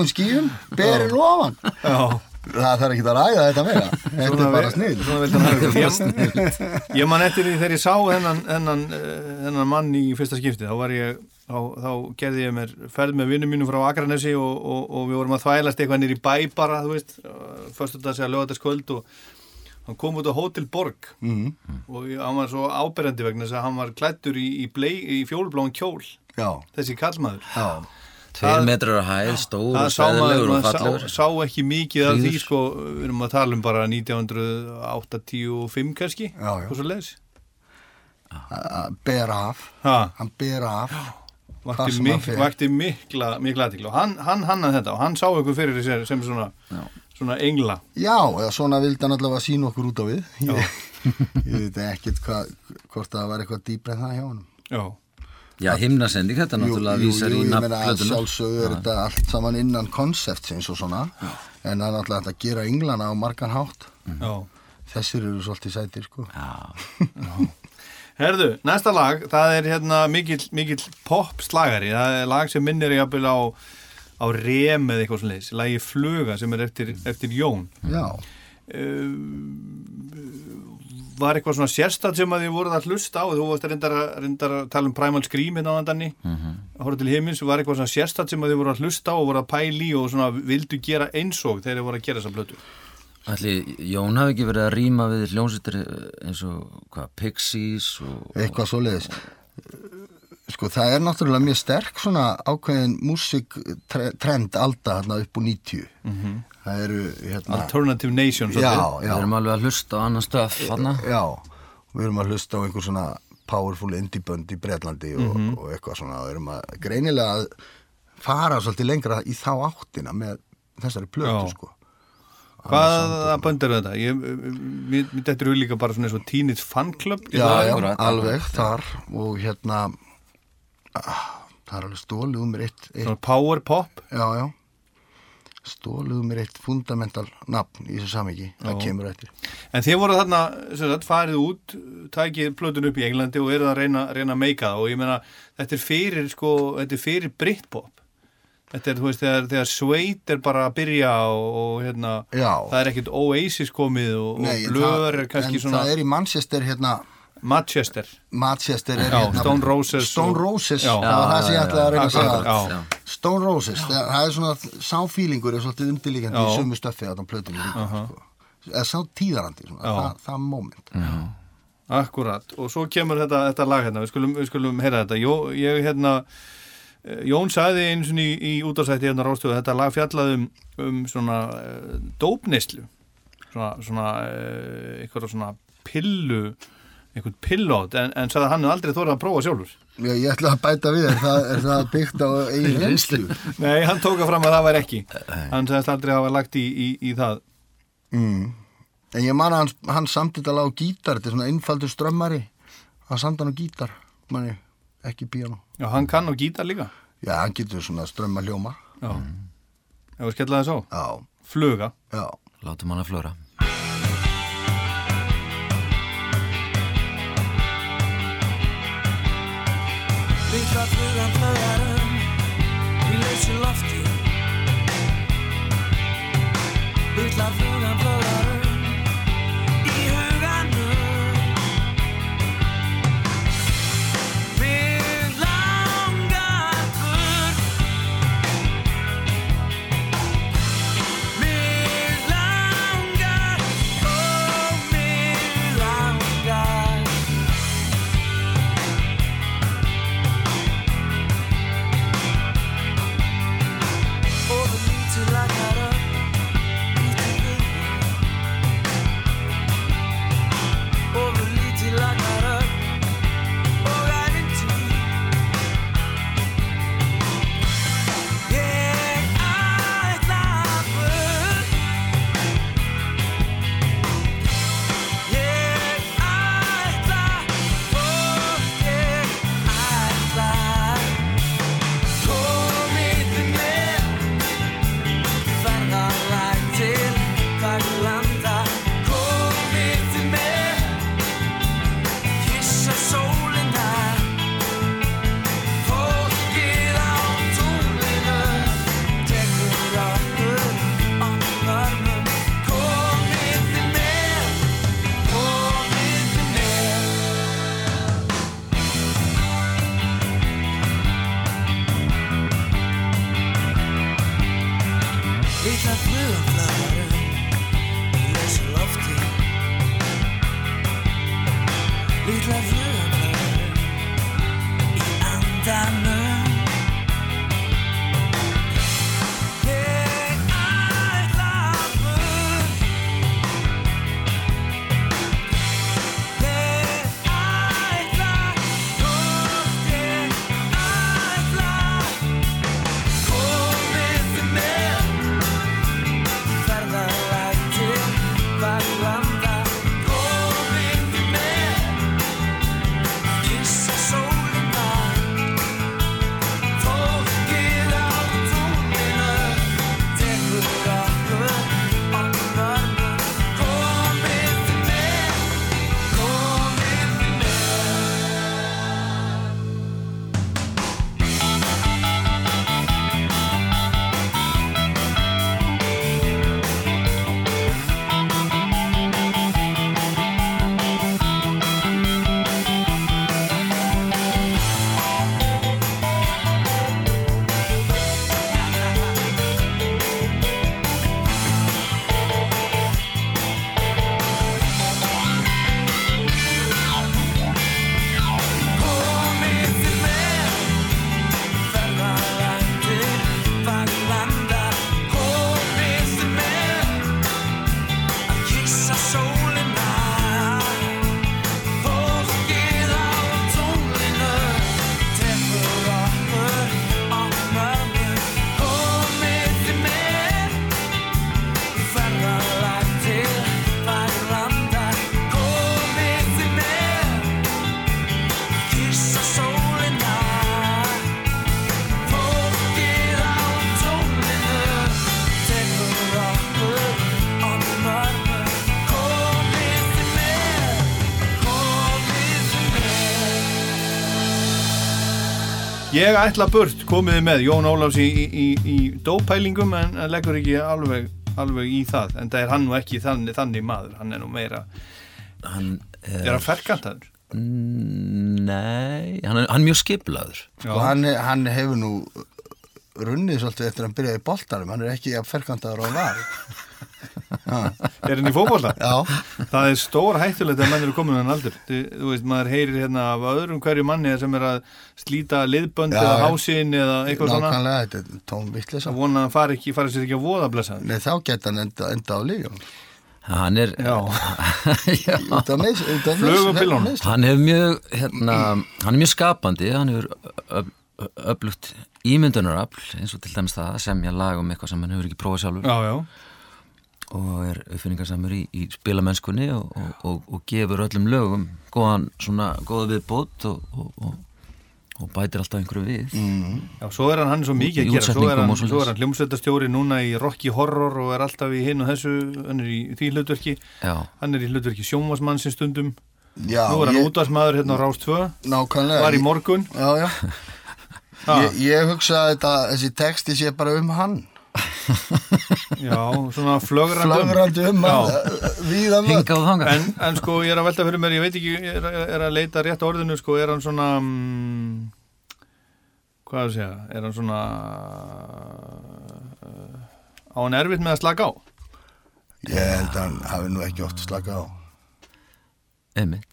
skýjum. Berið lofan já það þarf ekki að ræða þetta meira. (laughs) Þetta er bara snill. (laughs) Ég, man eftir því þegar ég sá uh, hennan mann í fyrsta skipti. Þá var ég, þá, þá gerði ég mér ferð með vinnum mínum frá Akranesi og, og, og við vorum að þvælast eitthvað nýr í bæ bara, þú veist, fyrstu þetta segja lögataskvöld og hann kom út á Hotel Borg. Mm. og ég- hann var svo áberandi vegna þess að hann var klættur í, í, í fjólubláum kjól. Já, þessi kallmaður já, Tveir metrar á hæð, stór og stæðilegur og fallegur sá, sá ekki mikið af því sko, við erum að tala um bara 1985 kannski og svo leis að bera af. Ha, hann bera af vakti, mik, vakti mikla, mikla aðtikla og hann, hann hannaði þetta og hann sá ykkur fyrir sér sem svona, svona engla. Já, eða svona vildi hann allavega sína okkur út á við. Ég, (laughs) ég veit ekkert hvað hvort það var eitthvað dýbra en það hjá hann já, Já, himnasending, þetta náttúrulega vísar í ég nafn meina að sjálfsögðu er þetta allt saman innan konseptsins og svona en það er náttúrulega hægt að gera englana á margan hátt. Já. Þessir eru svolítið sætir sko. Já, (laughs) Herðu, næsta lag, það er hérna mikill, mikill pop slagari það er lag sem minnir jafnvel á á rem eða eitthvað svona leis lagi Fluga sem er eftir, eftir Jón. Já, var eitthvað svona sérstætt sem að þið voruð að hlusta á? Þú varst að reyndar, að reyndar að tala um Primal Scream hérna á andanni mm -hmm. að horfa til himins var eitthvað svona sérstætt sem að þið voruð að hlusta á og voruð að pæli og svona vildu gera einsog þegar þið voruð að gera þessa blötu Ætli, Jón hafi ekki verið að rýma við hljómsveitir eins og hvað, Pixies og, eitthvað svoleiðis sko það er náttúrulega mjög sterk svona ákveðin músiktrend alda hérna upp úr 90 það eru hérna Alternative Nation já, já, Við erum alveg að hlusta á annan stöf þarna. já, við erum að hlusta á einhver svona powerful indie band í Breitlandi og, Mhm. og eitthvað svona og erum að greinilega að fara svolítið lengra í þá áttina með þessari plötu Já. sko Hvaða bönd er þetta? Ég, mér, eru líka bara svona eins og Teenage Fan Club já, já, alveg þar og hérna ah, það er alveg stólið um mér eitt, eitt. Svona Power Pop? Já, já. Stólið um mér eitt fundamental nafn í þessu samiki, það kemur eftir. En þið voru þarna, sem sagt, farið út takið plötun upp í Englandi og eruð að reyna, reyna að meika það. Og ég meina þetta er fyrir, sko, þetta er fyrir Britpop. Þetta er, þú veist, þegar, þegar Sveit er bara að byrja og, og hérna, Já. það er ekkit Oasis komið og, og það- er kannski en svona það er í Manchester hérna Manchester. Manchester er Já, hérna. Stone Roses Stone Roses, Já. það var það sem ég ætlaði að reyna að segja. Stone Roses, það, það er svona sáfílingur er svolítið undirlíkjandi í sömu stöffi að það plötunni líka sko. eða sá tíðarandi, svona, Já. það, það moment. Akkurat, og svo kemur þetta, þetta lag hérna, við skulum, við skulum heyra þetta. Jó, ég hérna eh, Jón sagði eins og í, í útásætti hérna rástöðu, þetta lag fjallaði um, um svona uh, dópneislu svona, svona uh, eitthvað svona pillu eitthvað pillót, en, en sagði að hann hefði aldrei þórið að prófa sjálfur. Já, ég ætla að bæta við, er það, er það byggt á eigin reynslu. Nei, hann tók að fram að það væri ekki. Hann sagðist aldrei hafa lagt í, í, í það. Mm. En ég man að hann, hann samt þetta lag á gítar, þetta er svona einfaldur strömmari. Hann samt hann á gítar manni, ekki píano Já, hann kann á gítar líka. Já, hann getur svona strömma hljóma Já, ef við skella það svo Já, Fluga. Já. Látum hann að flöra. Litla flugan flögar um í lausu lofti. Litla flugan flögar Ég ætla burt, komiði með. Jón Ólafs í, í, í, í dópælingum en, leggur ekki alveg, alveg í það en það er hann nú ekki þannig, þannig maður. Hann er nú meira Hann er er, að ferkantaður? Nei, hann er, hann er mjög skiplaður Sko, hann, hann hefur nú runnið svolítið eftir að hann byrjaði í boltanum. Hann er ekki að ferkantaður á var (laughs) Er hann í fótbolta? Já. Það er stór hættulegt að menn eru komin hann aldur. Þú, þú veist, maður heyrir hérna af öðrum hverju manni sem er að slíta liðbönd Já, eða já. hásinn eða eitthvað svona. Nákvæmlega, þetta er tóm vittlisa að vona að hann fari ekki, fari sér ekki að voða blessa Nei, þá geta hann enda, enda á lífjum Hann er (laughs) Flugubílunum. Hann hefur mjög, hérna, hann er mjög skapandi, hann hefur öf- öflugt ímyndunarafl eins og til dæmis það að semja lag um eitthvað sem hann hefur ekki prófað sjálfur. Já, já og er uppfinningarsamur í, í spilamennskunni og, og, og, og gefur öllum lögum góðan, svona, góða viðbót og, og, og, og bætir alltaf einhverju við. Mm. Já, svo er hann, hann er svo mikið að gera, svo er hann, er hann hljómsveitastjóri núna í Rocky Horror og er alltaf í hinn og þessu, hann er í því hlutverki, Já, hann er í hlutverki sjónvarsmann sem stundum, Já, nú er hann ég- útvarsmaður hérna á Rás 2, Nákvæmlega. Var í ég- morgun, Já, já. Ha. ég, ég hugsa að þetta, þessi texti sé bara um hann (laughs) já, svona flögrandum. Flagrandi um mörg hinga og þanga En, en sko, ég er að velta fyrir mér, ég veit ekki, ég er, er að leita rétt orðinu, sko, er hann svona, mm, hvað að segja, er hann svona, uh, á hann erfitt með að slaka á? Ég held að hann hafi nú ekki oft slakað á. Einmitt.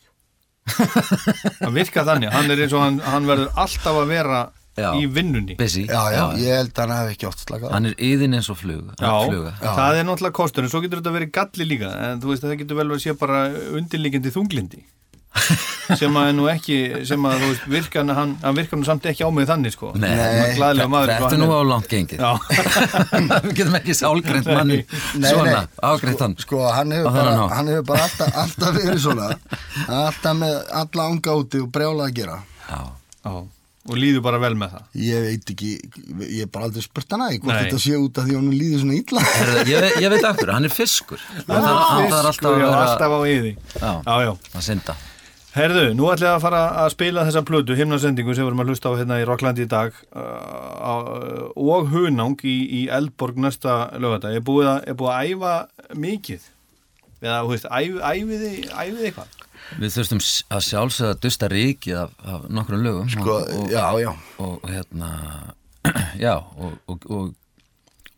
Það virka þannig, hann er eins og hann, hann verður alltaf að vera Já. í vinnunni. Busy. Já, já, ég held að hann hafi ekki oft slakað Hann er yðin eins og flug, Já, fluga það er náttúrulega kostur en svo getur þetta verið galli líka en þú veist að það getur vel verið að sé bara undirliggjandi þunglindi. (laughs) Sem að er nú ekki sem að þú veist virkan hann, hann virkar nú samt ekki á mig þannig sko. Nei, er maður, sko, þetta er nú á langt gengið. Já, (laughs) Við getum ekki sálgreint manni Nei, svona, nei. ágreint hann. Sko, hann hefur bara, hann hefur bara alltaf, alltaf verið svona. Alltaf með alla ánga úti og brjála að gera. Já, já, og líður bara vel með það. Ég veit ekki, ég hef bara aldrei spurt hann að því hvort Nei. þetta sé út af því hann líður svona illa. Ég, ég veit akkur, hann er fiskur. (laughs) Hann þarf hann þarf alltaf Fiskur, að já, vera alltaf á yði Já, Já, já, að synda. Herðu, nú ætla ég að fara að spila þessa plötu, himnasendingu sem við erum að hlusta á hérna í Rocklandi í dag uh, á, og Hunang í, í Eldborg næsta lögata ég er búið að, er að æfa mikið? Eða, æfiði eitthvað Við þurftum að sjálfsögða að dusta ríkið af, af nokkrum lögum Sko, og, og, já, já. og hérna (clears throat) já, og og, og,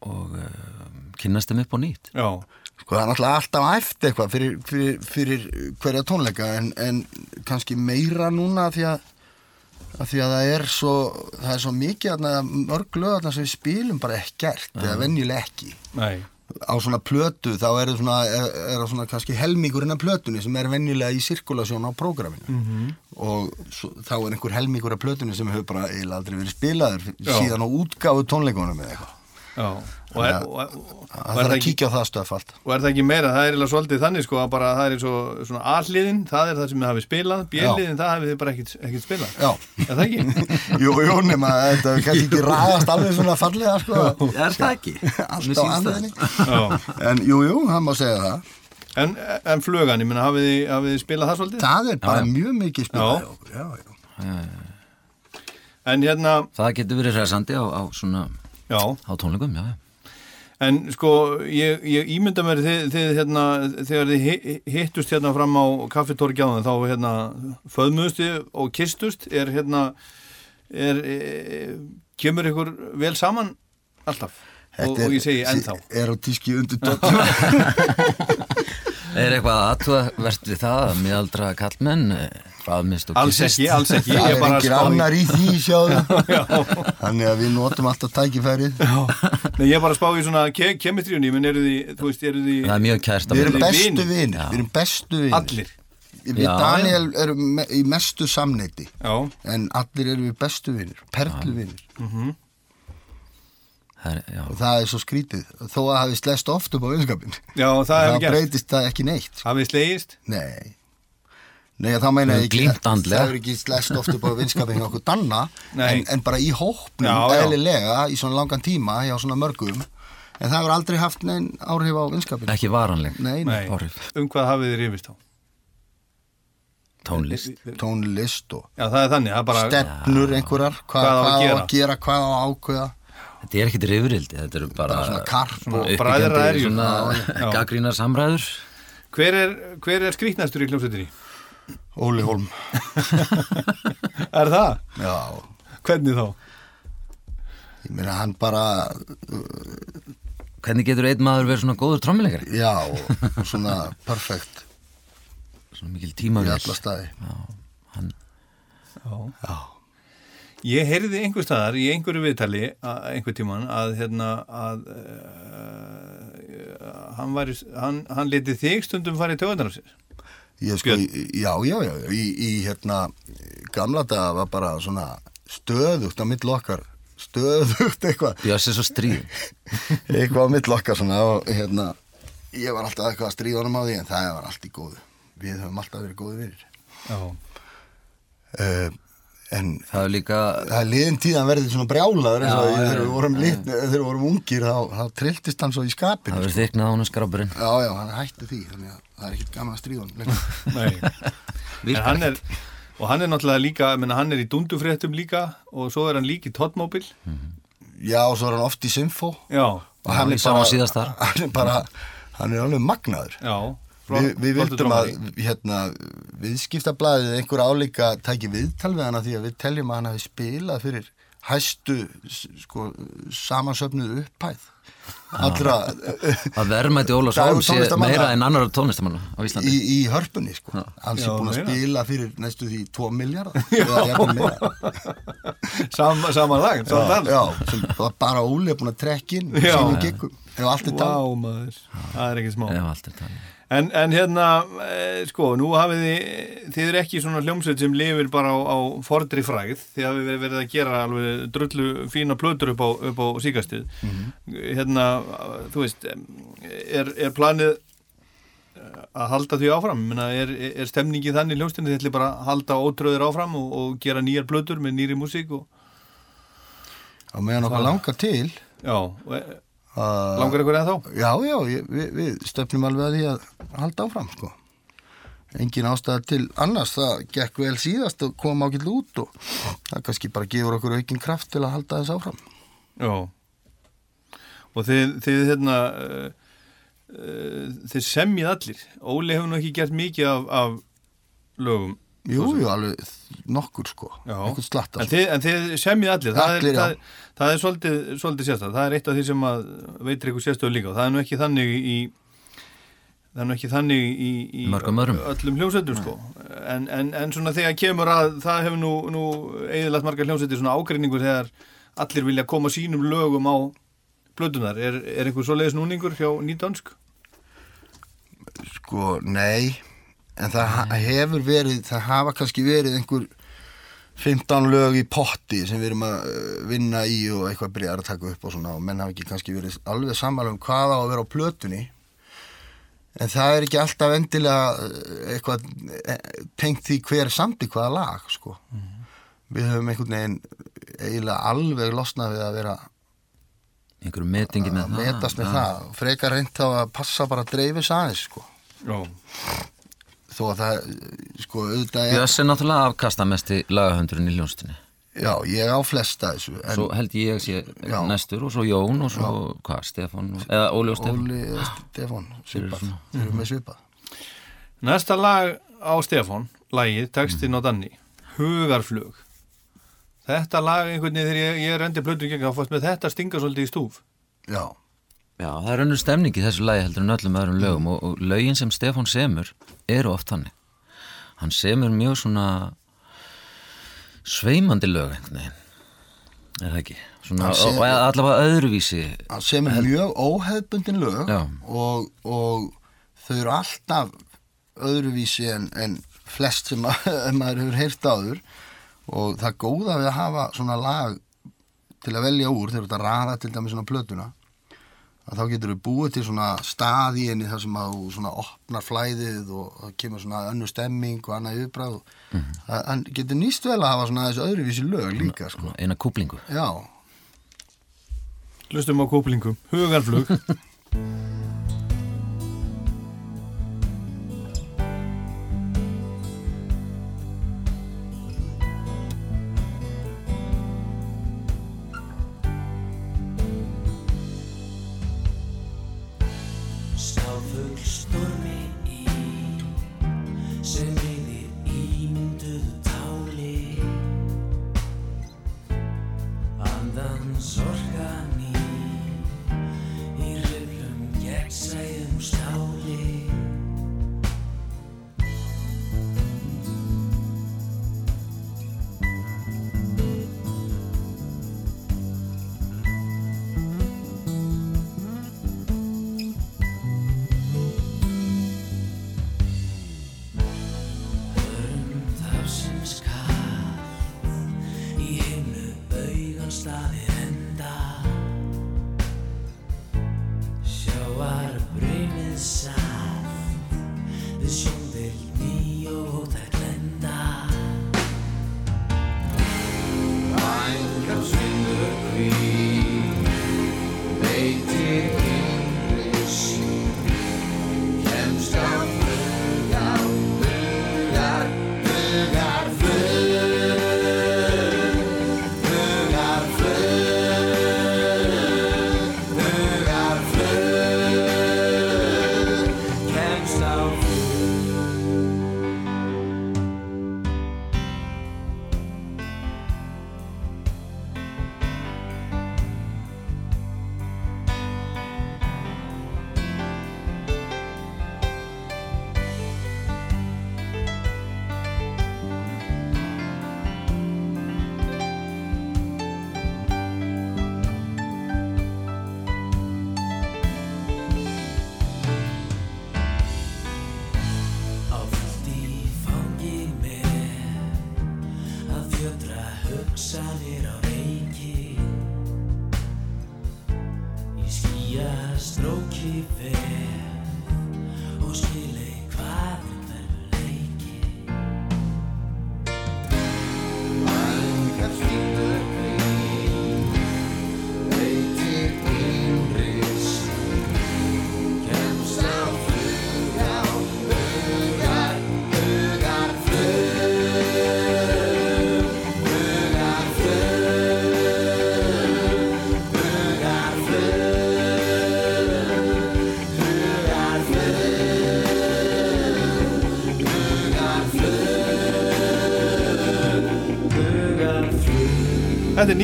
og uh, kynnast þeim upp á nýtt. Já, Sko það er náttúrulega alltaf æft eitthvað fyrir, fyrir, fyrir hverja tónleika en, en kannski meira núna því að, að því að það er svo það er svo mikið mörg lög sem við spilum bara ekkert eða venjuleg ekki. Nei á svona plötu þá er það svona, er, er svona kannski helmingurinn af plötunni sem er venjulega í sirkulasjón á prógraminu Mhm. og svo, þá er einhver helmingur af plötunni sem hefur bara eiginlega aldrei verið spilaður Já. síðan á útgáfu tónleikunum eða eitthvað og er, og, og, það er að kíkja á það stöf allt og er það ekki meira, það er eiginlega svolítið þannig sko að bara það er eins og svona A-hliðin, það er það sem þið hafið spilað, B-hliðin, það hafið þið bara ekkit, ekkit spilað. Já, Er það ekki? (laughs) jú, jú, nema þetta er kannski ekki ræðast alveg svona fallega sko Er það ekki? (laughs) allt á anðinni Já. en jú, jú, það má segja það En, en flugan, ég meina, hafið þið, hafið þið spilað það svolítið? það er bara Já, mjög mikið spilað Já. já, já. En hérna, Það getur verið hressandi á, á svona já, á tónleikum, já, já en sko, ég, ég ímynda mér þið, þið hérna, þegar þið hi- hittust hérna fram á kaffitorgi á þá hérna, föðmuðusti og kistust, er hérna, er, e, kemur ykkur vel saman alltaf? Og, Þetta og ég segi ennþá. er á tíski undir dottum (laughs) (laughs) Er eitthvað aðtúavert við það að miðaldra kallmenn hraðmist og Alls kissist? ekki, alls ekki, það ég er bara engin annar í því sjáðu. (laughs) Þannig að við notum alltaf tækifærið. Nei, ég er bara að spá í svona ke kemistríunni, menn eru því, þú veist, eru því Það er mjög kært við að erum Allir bestu vinir. við erum bestu vinir. Allir. við Já, Daniel erum me í mestu samneiti Já, en allir erum við bestu vinir. Perlu vinir Það er, já, og það er svo skrítið þó að hafi slest oft upp á vinskapin já, gert. breytist það ekki neitt sko. Hafið slegist? nei Nei, þá meina ég ekki, það hefur ekki slest oft upp á vinskapin hjá okkur danna, en, en bara í hópnum, Já, já. eðlilega, í svona langan tíma, hjá svona mörgum, en það hefur aldrei haft neinn áhrif á vinskapin. ekki varanleg Nei, nei. Um hvað hafið þið rifist á? Tónlist. tónlist og Já, það er þannig, það er bara stefnur einhverjar hvað, Hvað hvað á að gera, hvað á að ákveða Þetta er ekkit rifrildi, þetta eru bara, Bara karp og Já. gaggrínar samræður. Hver er, hver er skrýtnastur í hljómsveitinni? Óli Holm (laughs) Er það? Já, Hvernig þá? ég meina hann bara Hvernig getur einn maður verið svona góður trommuleikari? já, og svona perfekt Svona mikil í tímavél. alla staði Já. Ég heyrði einhver staðar í einhverju viðtali að, einhver tíman að hérna að uh, hann, væri, hann, hann leti þig stundum farið töðunar af sér. Ég sko, já, já, já, í, í hérna gamla daga var bara svona stöðugt á mill okkar stöðugt eitthvað Bjössi svo stríð. (laughs) eitthvað á mill okkar svona og hérna ég var alltaf eitthvað að stríða honum á því en það var allt í góðu við höfum alltaf verið góðu vinnir Já. uh, en Það er líka, það er liðin tíðan verið svona brjálaður eins og Já, já, þegar við vorum, lit, þegar við vorum ungir þá, þá trilltist hann svo í það skapinu verður sko. þyknað á hann skrápurinn. já, já, hann hætti því þannig að það er ekkert gaman að stríða (laughs) hann er, og hann er náttúrulega líka, ég meina, hann er í dundufréttum líka og svo er hann líka í Toddmóbil. já, og svo er hann oft í Symfó Já. og hann Já, er hann bara (laughs) hann er bara, hann er alveg magnaður Já. Vi, við flottur vildum að hérna, viðskiptablaðið einhver álíka tæki viðtal við hana því að við teljum að hann hafi spilað fyrir hæstu sko, samansöfnuð upphæð. Allra Að verðmætti Ólafs Dagur Holm sé meira en annar tónlistamanna á Íslandi. í, í hörpunni sko. hann sé Já, búin að spila fyrir næstu því 2 miljardar Sam, saman lag, saman já, dans. já, sem var bara Óli búin að giggum ef allt er maður. Það er ekki smá. Er. En, en hérna, e, sko, nú hafið þið, þið eru ekki svona hljómsveit sem lifir bara á, á fordri fræð, þið hafið verið, verið að gera alveg drullu fína plötur upp á, á síkastið. Hérna, þú veist, er, er planið eh, að halda því áfram? Menna, er, er stemningi þannig í hljómsveitinni þið ætli bara að halda ótröður áfram og, og gera nýjar plötur með nýri músík og, á meðan okkar langar til já, og, að langar ykkur eða þá? Já, já, við, við stöfnum alveg að því að halda áfram, sko. Engin ástæða til annars, það gekk vel síðast og kom ákveld út og það kannski bara gefur okkur aukinn kraft til að halda þess áfram. Já og þið, þið hérna uh, uh, þið semjið allir Óli hefur nú ekki gert mikið af, af lögum Jú, jú, alveg nokkur, sko. Einhvern slatta, en sko. en þið semjið allir það Allir, er, það, það er svolítið, svolítið sérstæð það er eitt af því sem að veitir ykkur sérstöðu líka og það er nú ekki þannig í það er nú ekki þannig í, í öllum hljómsveitum sko. en, en, en svona þegar kemur að það hefur nú, nú eðilagt margar hljómsveitir svona ágreiningur þegar allir vilja koma sínum lögum á blödunar, er, er einhver svoleiðis núningur hjá nýdönsk? Sko, nei, en það hefur verið, það hafa kannski verið einhver 15 lög í potti sem við erum að uh, vinna í og eitthvað byrjar að taka upp og svona og menn hafa ekki kannski verið alveg sammála um hvað á að vera á plötunni en það er ekki alltaf endilega uh, eitthvað eh, tengt því hver samti hvaða lag sko. við höfum einhvern veginn eiginlega alveg losnað við að vera Einhverju metingi með að það. metast með já. það frekar reynt þá að passa bara að dreifis aðeins sko. Já, þó að það sko auðvitað er Bjössi er náttúrulega afkastamesti lagahöndurinn í hljónstinni. Já, ég á flesta þessu en Svo held ég sé Já. næstur og svo Jón og svo, hvað, Stefán og- eða Óli og Stefán. Óli eða Stefán svipað, þeir eru með svipað Næsta lag á Stefán, lagið, textin á Danni, Hugarflug. Þetta lag einhvern veginn þegar ég, ég rendi plötur gegn, þá fannst með þetta stinga svolítið í stúf. Já, Já, það er önnur stemning í þessu lagi heldur en öllum öðrum lögum og, og lögin sem Stefán semur eru oft hannig. Hann semur mjög svona sveimandi lög einhvern veginn. Er það ekki? Svona, Hann og, allavega öðruvísi. hann sem er mjög óheðbundin lög og, og þau eru alltaf öðruvísi en, en flest sem að, (laughs) maður hefur heyrt áður og það góða við að hafa svona lag til að velja úr þegar þetta raða til dæmis svona plötuna að þá getur við búið til svona stað í henni þar sem að þú svona opnar flæðið og það kemur svona önnu stemming og annað yfirbræð og Mhm. það hann getur nýst vel að hafa svona þessu öðruvísi lög líka sko. Eina kúplingu. Já, Hlustum á kúplingum, Hugarflug. (laughs)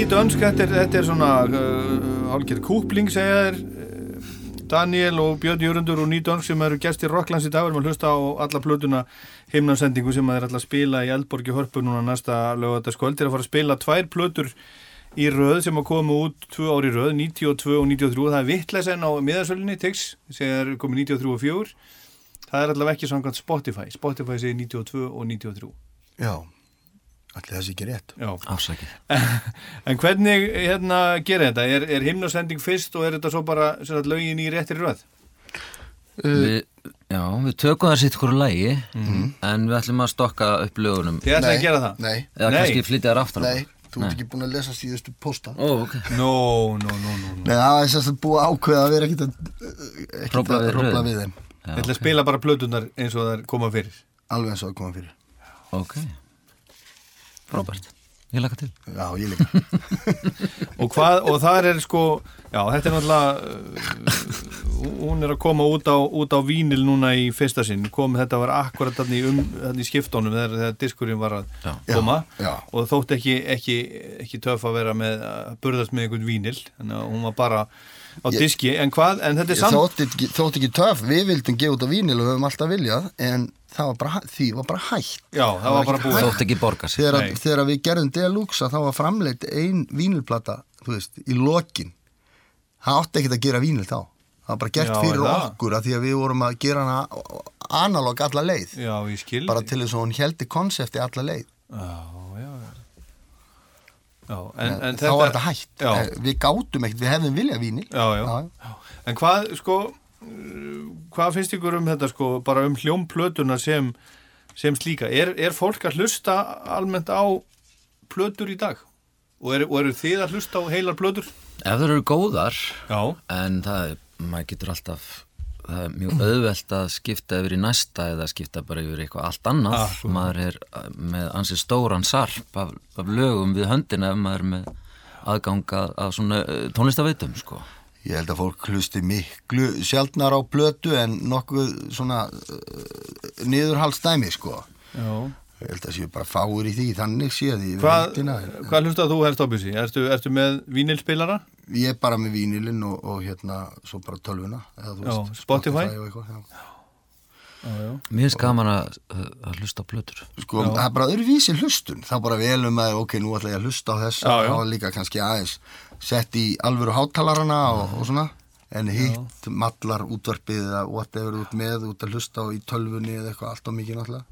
Þetta er nýt önsk, þetta er, þetta er svona uh, hálfgerð kúpling segja þér. Uh, Daniel og Björn Jörundur og nýt önsk sem eru gestir Rocklands í dag við erum að hlusta á alla plötuna himnarsendingu sem að er alltaf að spila í Eldborgi Hörpu núna næsta lögataskvöld er að fara að spila tvær plötur í röð sem að koma út tvö ári í röð 92 og 93, það er vittlesan á miðarsölinni, Tix, segir komið 93 og 4 það er allavega ekki samkvæmt Spotify, Spotify segir 92 og 93 Já, allir þessi ekki rétt Já. Afsakið (laughs) En hvernig hérna gerir þetta? Er, er himnasending fyrst og er þetta svo bara sem sagt, lögin í réttir röð? við, Já, við tökum það sitt hverju lægi en við ætlum að stokka upp lögunum Þið ætlaði að gera það? Nei, eða Nei. kannski flytja þær aftur á. nei, þú ert ekki búin að lesa síðustu posta Ó, ok No, no, no, no, no. Nei, það er sérst að búa ákveða að vera ekkit að, að við röðum. við þeim Ég ætla að spila bara plötunar eins og það koma fyrir Alveg eins og að koma fyrir Ok Frábært Ég laka til. Já, ég líka. (laughs) Og, hvað, og það er sko Já, þetta er náttúrulega uh, hún er að koma út á, út á vínil núna í fyrsta sinn. Kom, þetta var akkurat þannig í, um, í skiptónum þegar, þegar diskurinn var að Já. koma. Já, já. og þótt ekki, ekki, ekki töff að vera með að burðast með einhvern vínil. Þannig að hún var bara á Ég- diski. En hvað, en þetta er samt þótti ekki, þótti ekki töff, við vildum gefa út á vínil og við höfum alltaf viljað en það var bara, því var bara hægt Já, það var bara búið. Þótt ekki borga sig þegar, Nei. þegar við gerðum Deluxe að þá var framleitt ein vínilplata þú veist, í lokin. Það átti ekkert að gera vínil þá. Það var bara gert Já, fyrir það? okkur að því að við vorum að gera hana analog alla leið. Já, ég skil bara til þess að hún heldi konsepti alla leið. Já, já, já. Já, en, en, en þá var þetta hægt Já, Eh, við gátum ekkert, við hefðum viljað vínil. Já, já, En hvað, sko hvað finnst ykkur um þetta, sko bara um hljómplötuna sem sem slíka, er, er fólk að hlusta almennt á plötur í dag? Og eru, og eru þið að hlusta á heilar plötur? Ef það eru góðar Já, En það er, maður getur alltaf Það er mjög auðvelt að skipta yfir í næsta eða skipta bara yfir eitthvað allt annað Akkúrat. Maður er uh, með ansið stóran sarp af, af lögum við höndina ef maður er með aðganga af svona uh, tónlistaveitum sko Ég held að fólk hlusti miklu sjaldnar á plötu en nokkuð svona uh, niðurhaldsdæmi sko. já, Ég held að séu bara fáir í því, þannig séð í Hvað, hvað hlustað þú helst á bjössi? Ertu, ertu með vínilspilara? Ég er bara með vínilinn og, og hérna, svo bara tölvuna. Eða, þú Já, Spotify? og eitthvað, já. Mér finnst gaman að, að hlusta á plötur Sko, það er bara öðruvísi hlustun. Þá bara velum að, ok, nú ætla ég að hlusta á. Já, já. Þá er líka kannski aðeins sett í alvöru hátalarana og, og svona. En hitt, mallar, útvarpið eða whatever út með, út að hlusta á í tölvunni eða eitthvað allt og mikið náttúrulega.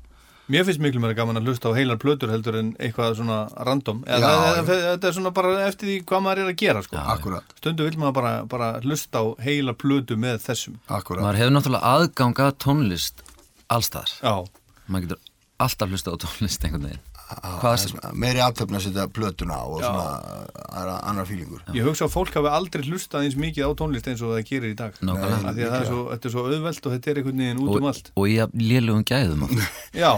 Mér finnst miklu meira gaman að hlusta á heilar plötur heldur en eitthvað svona random. Eða, Já, já. þetta er svona bara eftir því hvað maður er að gera, sko. Akkurat, Stundu vil maður bara, bara hlusta á heila plötu með þessum. akkurat. Maður hefur náttúrulega aðgang að tónlist allstaðar Já, Maður getur alltaf hlusta á tónlist einhvern veginn Meiri aðtöfna að setja plötuna á og Já. svona annar fílingur. ég hugsa að fólk hafi aldrei hlustað eins mikið á tónlist eins og það gerir í dag. Nákvæmlega. Af Því að það er svo, þetta er svo auðvelt og þetta er einhvern veginn út um allt. og í lélugum gæðum oft. (laughs) Já,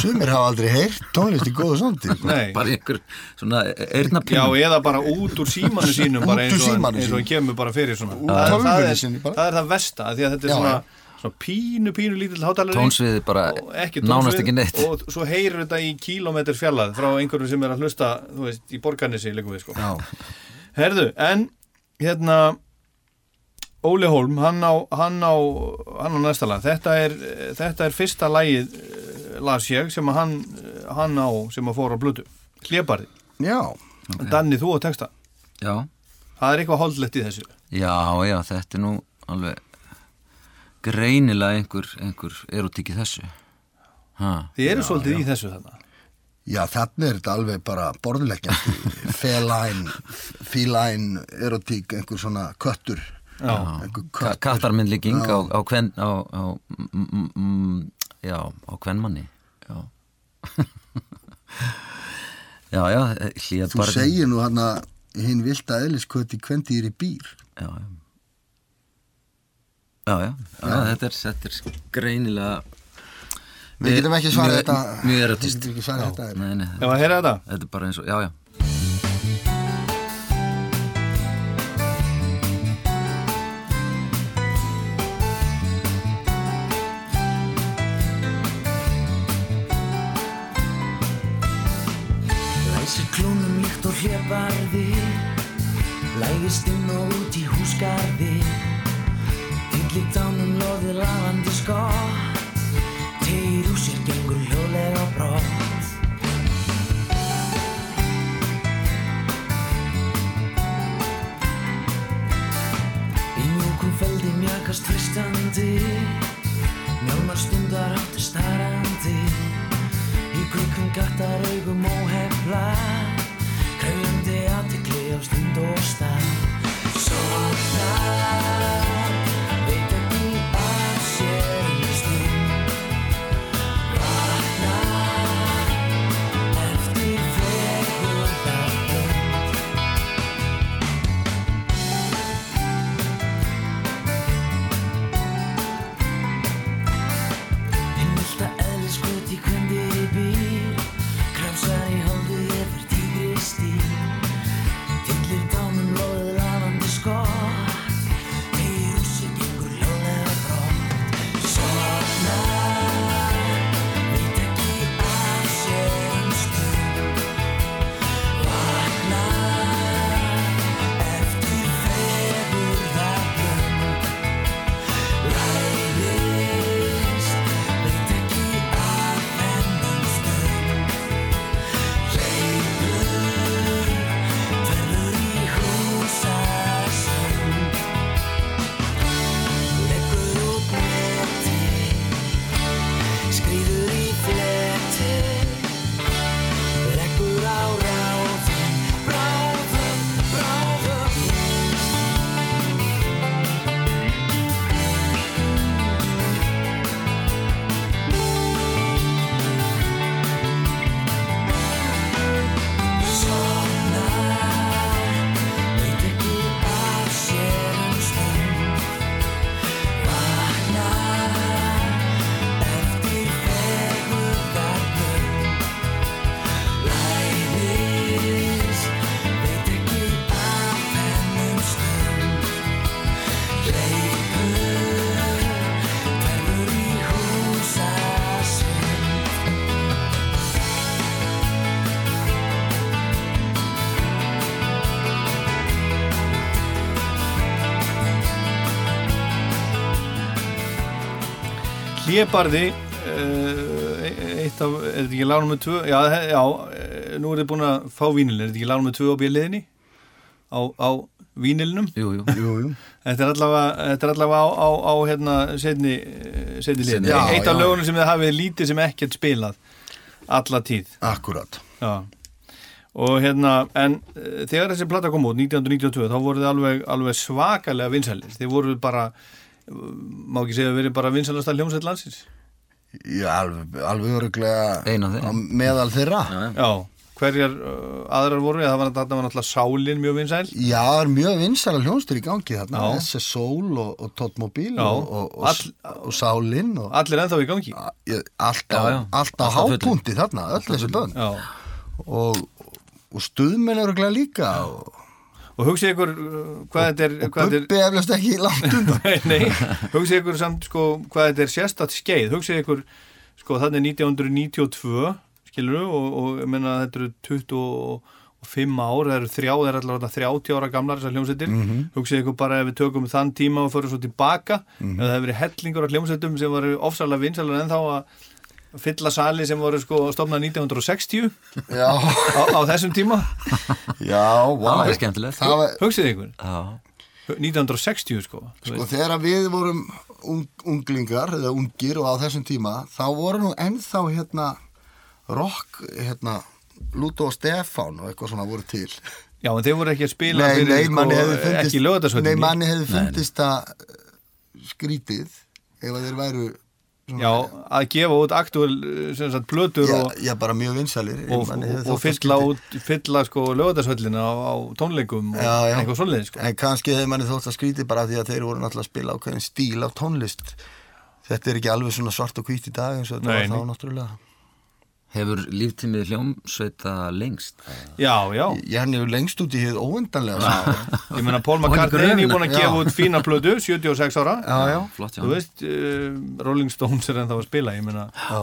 Sumir hafa aldrei heyrt tónlist í góðu sondi. (laughs) nei. bara einhver svona eirna Já, eða bara út úr símanu sínum bara Út úr eins og, símanum eins og sínum. kemur bara fyrir svona Úr tölvunni er, sinni bara. það er það versta af því að þetta er svona. Svona pínu, pínu lítill hátalari Tónsviðið bara og ekki nánast tónsvið ekki neitt. og svo heyrir þetta í kílómetr fjallað frá einhverjum sem er að hlusta þú veist, í borgarnesi líka við sko. Já, Herðu, en hérna Óli Hólm, hann á, hann á, hann á næsta lag. Þetta er, þetta er fyrsta lagið eh, las ég sem að hann, hann á sem að fór á blötu Hlébarði, já, Danni þú og texta. Já, það er eitthvað holdlegt í þessu. Já, já, þetta er nú alveg greinilega einhver, einhver erotík í þessu. Ha. Þið eru svolítið í þessu þarna. Já, þannig er þetta alveg bara borðleggjandi, (laughs) feline, feline, erotík, einhver svona köttur, Já. Kattarmyndlíking Já. á, á kven á, á, mm, mm, mm, já, á kvenmanni. Já. (laughs) Já, já, hlýja Þú segir nú hann að hinn vilda eðliskvöti kvendýri býr. Já, já Já, já, já, þetta er, þetta er greinilega Við getum ekki svarað þetta. Mjög Við erotist getum ekki svarað þetta. Nei, nei, ef að heyra þetta? þetta er bara eins og, já, já. Læsir klúnum líkt og hlébarði Lægist inn og út í húsgarði Tyllir dánum loðið lafandi skott Tegir úr sér gengur hljóðlega brott. Í mjúkum feldi mjakast fristandi. Mjálmar stundar áttu starrandi Í kvikum gattar augum óhefla. Krauðandi aðtikli á stund og stað. Sofnar Hlébarði uh, eitt af, er þetta ekki lag nummer 2 já, já, eh, nú er þið búin að fá vínilin er þetta ekki lag nummer 2 á bjöliðinni á, á vínilinum jú, jú. jú, jú. Þetta er allavega, þetta er allavega á, á, á hérna, setni, setni liðin. Eitt af lögunum sem þið hafið lítið sem ekkert spilað alla tíð. Akkurat. Já. Og hérna, en eh, þegar þessi plata kom út, 1992, þá voru þið alveg, alveg svakalega vinsælir. Þið voru bara, eh, má ekki segja að verið bara vinsælasta hljómsveit landsins. Já, alveg, alveg öruglega meðal þeirra. Já. Hverjar uh, aðrar voru, það var, náttúrulega Sálin mjög vinsæl. Já, það er mjög vinsæla hljónstur í gangi þarna. Já. SS Soul og, og Totmobil Já. og, og, og, All- og Sálin og Allir ennþá í gangi. allt á, Já, já. allt á Allt á fullu. hápunkti þarna, öll þessi bönn. Já. Og, og stuðmenn öruglega líka og, Og hugsið ykkur uh, hvað þetta er... og Bubbi eflust ekki langt (laughs) undan. nei, nei, hugsið ykkur samt sko hvað þetta er sérstatt skeið, hugsið ykkur sko þannig 1992 skilur og, og menna þetta eru 25 ár, það eru þrjá, það eru allavega 30 ára gamlar þessar hljómsveitir, Mhm. hugsið ykkur bara ef við tökum þann tíma og förum svo tilbaka Mhm. ef það hefur verið hellingur af hljómsveitum sem voru ofsalega vinsalega ennþá að fylla sali sem voru sko stofnað 1960 Já, á, á þessum tíma, já, Það vá. var skemmtilegt. Það var, hugsið ykkur Já. 1960 sko, þú sko, þegar við vorum ung, unglingar, eða ungir og á þessum tíma, þá voru nú ennþá hérna rock, hérna Lúto og Stefán og eitthvað svona voru til. Já, en þeir voru ekki að spila Nei, fyrir, nei, sko, manni hefði fundist ekki lögatarsvöldinni Nei, manni hefði fundist það eh, skrítið ef að þeir væru Já, að gefa út sem sagt plötur já, og, já, bara mjög vinsælir og, Manni og, fylla, út, fylla sko lögatarsvöldina á, á tónleikum og eitthvað svoleiðis sko. En kannski hefði manni þótt að skrítið bara því að þeir voru náttúrulega að spila ákveðin stíl af tónlist. Þetta er ekki alveg svona svart og hvít í dag eins og þetta var þá náttúrulega Hefur líftímið hljómsveita lengst? Já, já, Ég hann hefur lengst út í hér óendanlega sko. ég meina Paul McCartney er búin að gefa út fína plötu, 76 ára. Já, já, Flott, já. Þú veist, uh, Rolling Stones er ennþá að spila, ég meina. Já.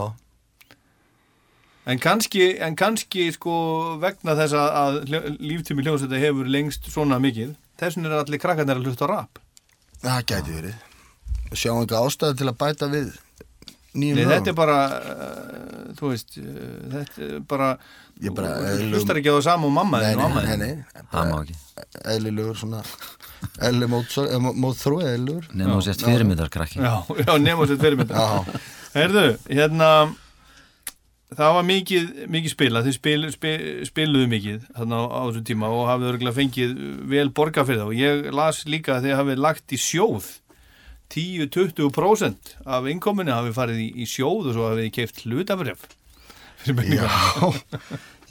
En kannski, en kannski sko vegna þess að, að hljó- líftími hljómsveita hefur lengst svona mikið þessum er allir krakkarnir að hlusta rap. Það gæti verið. Sjáum ekki ástæðu til að bæta við nýjum Nei, lögum. þetta er bara, uh, þú veist, uh, þetta er bara, Ég bara þú hlustar ekki á það sama og mamma og eðlilegur svona eðli mótþró, eðlilegur. Nefnum þú sést fyrirmyndar krakki. Já, já, nefnum sér fyrirmynda. Já, Herðu, hérna, það var mikið, mikið spila, þið spil, spil, spiluðu mikið þarna á, á þessum tíma og hafið örgulega fengið vel borga fyrir það og ég las líka að þið hafið lagt í sjóð 10-20% af innkominni hafið farið í, í sjóð og svo hafið þið keift menningar. já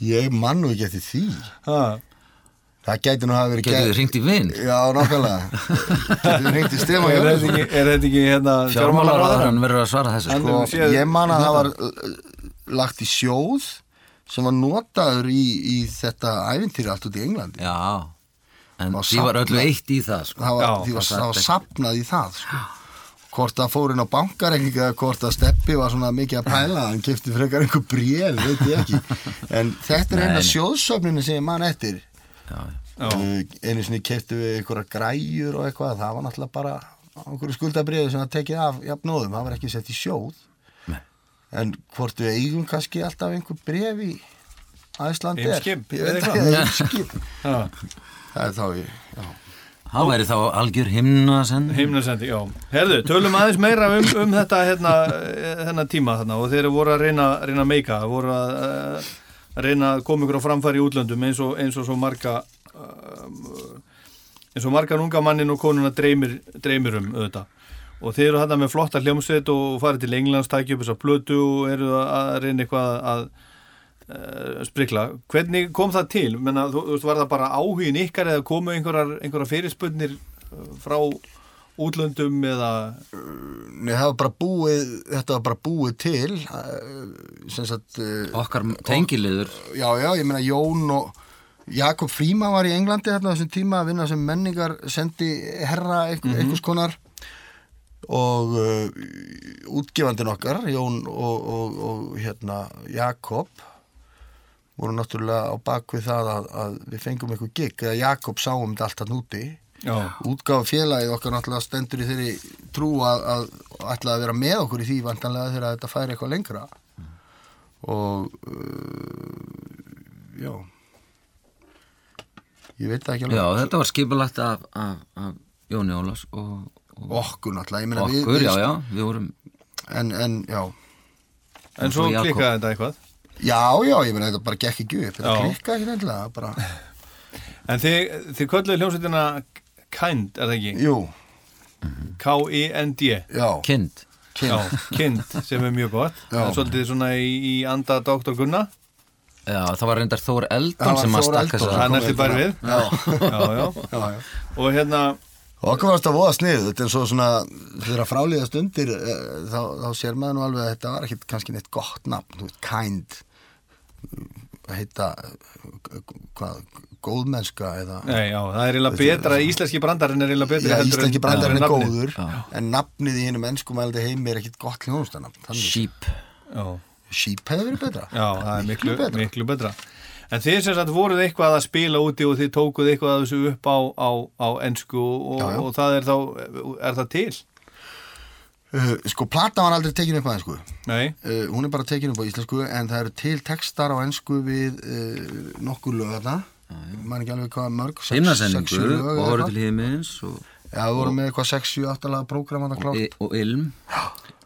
Ég man nú ekki eftir því Ha, Það gæti nú hafa verið Getur þið ringt í vinn? Já, nákvæmlega Getur þið ringt í er þetta Jörgensen ekki, er þetta ekki hérna Fjármálaráðan verður að svara þessu. Sko. séð- Ég man að það var uh, lagt í sjóð sem var notaður í, í þetta ævintýri allt út í Englandi Já. En því var öllu eitt í það, sko. það var, Já, var, það var sapnað í það sko. hvort það fór inn á bankareikninga eða hvort að steppi var svona mikið að pæla hann kefti frekar einhver bréf, veit ég ekki. En þetta er Nei, eina sjóðsöfninu sem ég man eftir. Uh, einu sinni keftu við einhverja græjur og eitthvað, það var náttúrulega bara einhverju skuldabriði sem það tekið af jafnóðum, það var ekki sett í sjóð. Nei. en hvort við eigum kannski alltaf einhver bref í Æsland er Eimskip, Ég það er þá í já. Það væri þá algjör himna senn. Himnasendi, já. Herðu, tölum aðeins meira um, um þetta hérna, þennan tíma þarna og þeir voru að reyna, reyna meika, voru að, uh, reyna að koma ykkur á framfæri í útlöndum eins og, eins og svo marga um, eins og marga unga mannin og konuna dreymir, dreymir um auðvitað. Og þeir eru þarna með flotta hljómsveit og farið til Englands, tækja upp þessar plötu og eru að reyna eitthvað að uh, sprikla. Hvernig kom það til? Menna, þú, þú veist, var það bara áhugin ykkar eða komu einhverjar, einhverjar fyrirspönnir uh, frá útlöndum eða Nei, það var bara búið, þetta var bara búið til sem sagt Okkar tengiliður. já, já, ég meina Jón og Jakob Fríma var í Englandi þarna þessum tíma að vinna sem menningar sendi herra einhver, einhvers konar og uh, útgefandin okkar Jón og, og, og hérna Jakob voru náttúrulega á bakvið það að, að við fengum eitthvað gig eða Jakob sáum þetta allt að núti Já. útgáfa félagið okkar náttúrulega stendur í þeirri trú að, að ætlaði að vera með okkur í því vantanlega þegar þetta færi eitthvað lengra. Og uh, já. Ég veit það ekki alveg. Já, þetta var skipulagt af, af, af Jóni Ólafs og, og okkur náttúrulega, ég meina við, okkur, við já, já, við vorum en, en já. En svo klikkaði þetta eitthvað já, já, ég meina þetta bara gekk ekki upp þetta klikka ekki nefnilega bara, (laughs) En þið, þið kölluðu hljómsveitina Kind, er það ekki? jú, K-I-N-D já, kind. Já, (laughs) Kind, sem er mjög gott. Já. Það er svolítið svona í, í anda Dr. Gunna Já, það var reyndar Þór Eldon var sem að stakka þess Það næstu bær við? Já, Já, já. Já, já. Og hérna, Og okkur varst að voða snið, þetta er svo svona, þegar frálíða stundir, eh, þá, þá sér maður nú alveg að þetta var ekkit kannski neitt gott nafn, þú veist, kind, að heita, hvað, góðmennska eða, nei, já, það er eiginlega betra Íslenski brandarinn er eiginlega já, betra heldur en- íslenski brandarinn er nafnið. góður, en nafnið í hennum ennskumældi heimi er ekkit gott hljónustanafn, Sheep Já, sheep hefði verið betra. já, það er miklu, betra. miklu betra En þið sem sagt voruð eitthvað að spila úti og þið tókuð eitthvað að þessu upp á, á, á ennsku og, Já, já. og það er þá, er það til? Uh, sko, plata var aldrei tekin upp á ennsku, Nei, uh, hún er bara tekin upp á íslensku, en það eru til textar á ennsku við uh, nokkur lög þarna, maður ekki alveg hvað mörg, sex- sex, Himnasendingu sjö lög og eitthvað. til himins og, Já, við vorum með eitthvað 6-7-8 laga prógram að og, og Ilm.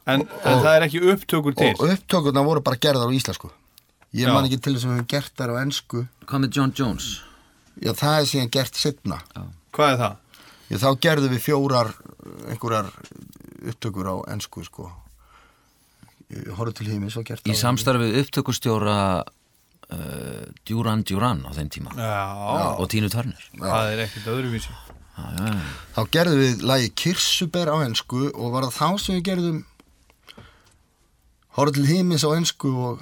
En, en það er ekki upptökur til? Og upptökurna voru bara gerðar á íslensku. Ég Já. man ekki til þess að við höfum gert þær á ennsku Hvað með John Jones? Já, það er síðan gert setna Hvað er það? Já, þá gerðum við fjórar einhverjar upptökur á ennsku, sko. Horfðu til hímis og gert Í samstarfið upptökustjóra uh, Duran Duran á þeim tíma. Já, og Tínu Törnir það er ekkert öðruvísi. Þá gerðum við lagi Kirsuber á ennsku og var það þá sem við gerðum Horfðu til hímis á ennsku og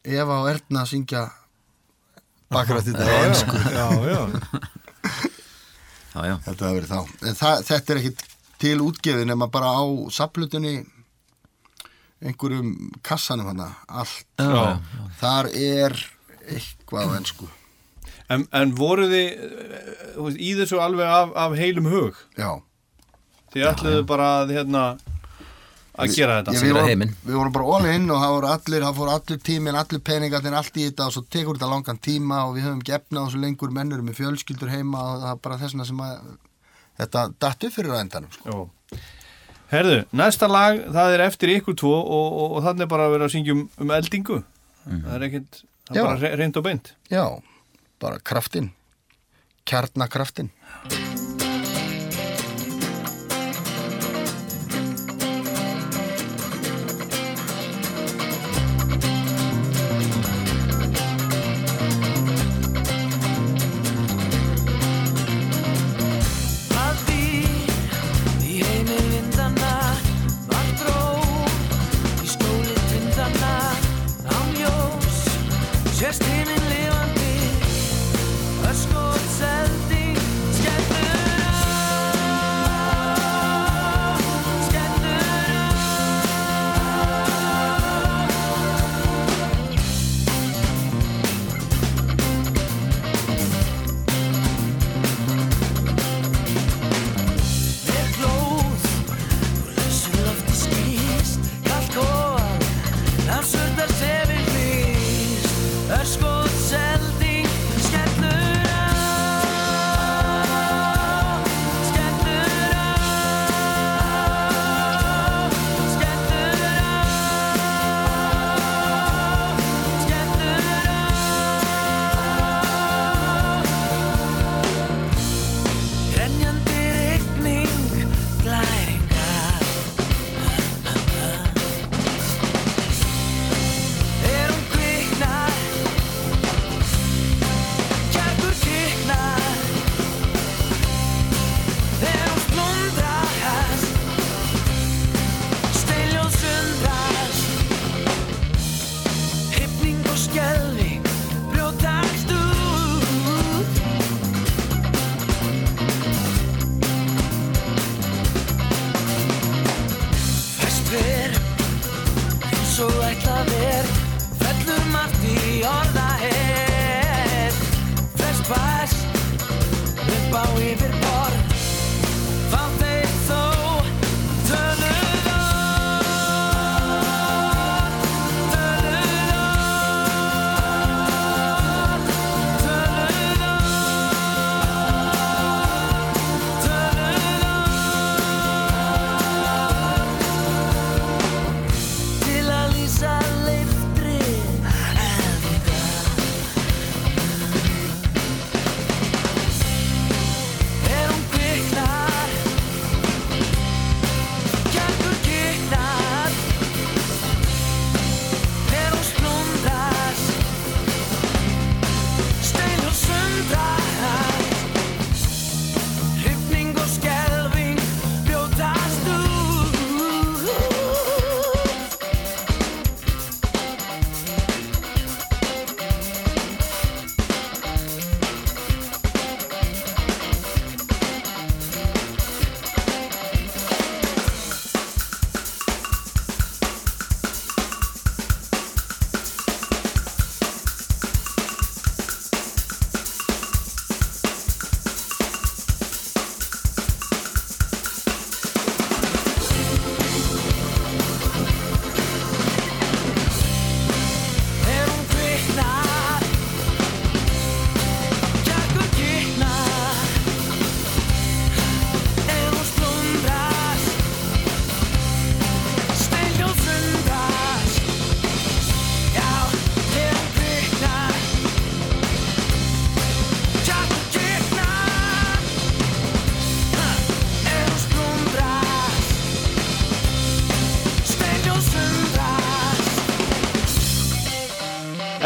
Eva og Erna syngja bakrætt þetta á ennsku Já, já, (laughs) Já, já, Þetta hafi verið þá. En það, þetta er ekkit til útgefið nema bara á saplutinni einhverjum kassanum hana, allt. já. Þar er eitthvað ennsku. En, en voru þið eh, í þessu alveg af, af heilum hug? Já. Þið ætluðu bara að, hérna, að gera þetta? Ég, við, vorum, við vorum bara all in og það voru allir, fór allir tíminn, allir peningarnir, allt í þetta og svo tekur þetta langan tíma og við höfum gefnað og svo lengur mennur með fjölskyldur heima og það er bara þessna sem að þetta datt upp fyrir á endanum. Sko. Herðu, næsta lag, það er eftir ykkur tvo og, og, og þannig bara að vera að syngja um, um eldingu. Það er ekkert, það Já. er bara re- reynd og beint. Já, bara kraftinn, kjarnakraftin. Að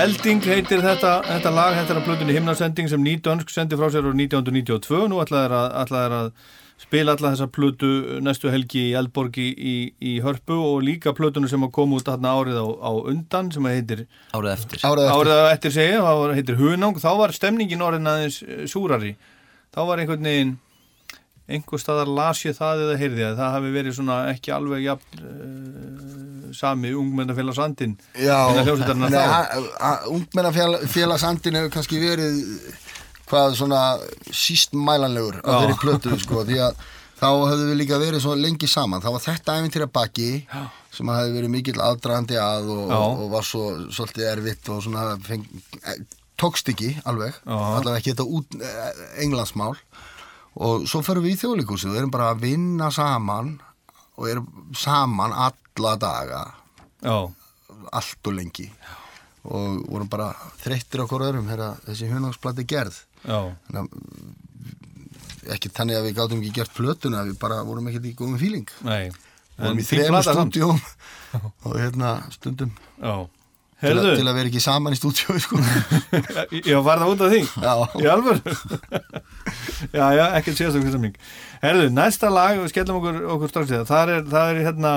Elding heitir þetta, þetta lag, þetta er að plötunni himnasending sem Nýdönsk sendi frá sér á 1992 nú ætlaði að, ætlaði að spila alla þessa plötu næstu helgi í Eldborgi í, í Hörpu og líka plötunu sem að koma út þarna árið á, á undan sem heitir Árið eftir. Árið eftir. árið eftir segja, það var- heitir Hunang. Þá var stemningin orðin aðeins súrari. Þá var einhvern veginn einhver staðar las ég það eða heyrði að það hafi verið svona ekki alveg jafn uh, sami ungmennafélags andin Já, innan hljómsveitarinnar nei, þá. a- a- ungmennafélagsandin hefur kannski verið hvað svona síst mælanlegur á Já. þeirri plötu sko, því að þá hefðu við líka verið svo lengi saman þá var þetta æfintýra baki Já. sem hefði verið mikill aðdragandi að og, og, var svo svolítið erfitt og svona feng, eh, tókst ekki alveg Já. allavega ekki þetta út eh, englandsmál og svo förum við í þjóðleikursu við erum bara að vinna saman og erum saman alla daga. Já, allt og lengi. Og vorum bara þreyttir hvort öðrum þegar þessi hunangsplati gerð. Já, þannig ekki þannig að við gátum ekki gert plötuna við bara vorum ekkert í góðum fíling nei. Vorum í fín þrejum stúdjóm (laughs) og hérna stundum. Já, til, herðu til að vera ekki saman í stúdjó (laughs) sko. Já, var það út af því? Já. Í alvöru? (laughs) já, já, ekkert síðast okkur samling. Herðu, næsta lag, við skellum okkur, okkur strax í það, það er, það er hérna,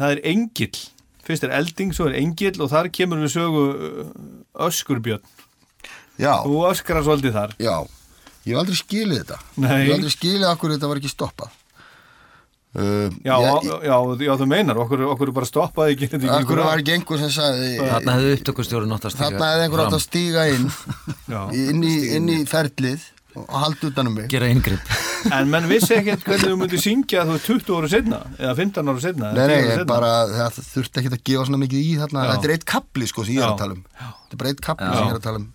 það er Engill. Fyrst er Elding, svo er Engill og þar kemur við sögu uh, Öskurbjörn. já, Þú öskrar svolítið þar. já ég hef aldrei skilið þetta Nei. ég hef aldrei skilið akkur þetta var ekki stoppað uh, Já, ég, já, já, já, þú meinar, okkur, okkur bara stoppaði ekki. akkur einhver- var ekki einhver sem sagði Þarna hefði upptökustjóri nátt að stíga þarna hefði einhver átt að stíga inn. Inn í, inn í ferlið og halda utanum mig. Gera yngripp (laughs) En menn vissi ekkert hvernig þú myndir syngja þú ert 20 ára setna, eða 15 ára setna. Nei, nei, bara, það þurfti ekki að gefa svona mikið í þarna, Já. þetta er eitt kapli sko sem ég er að tala um. Þetta er bara eitt kapli Já. sem ég er að tala um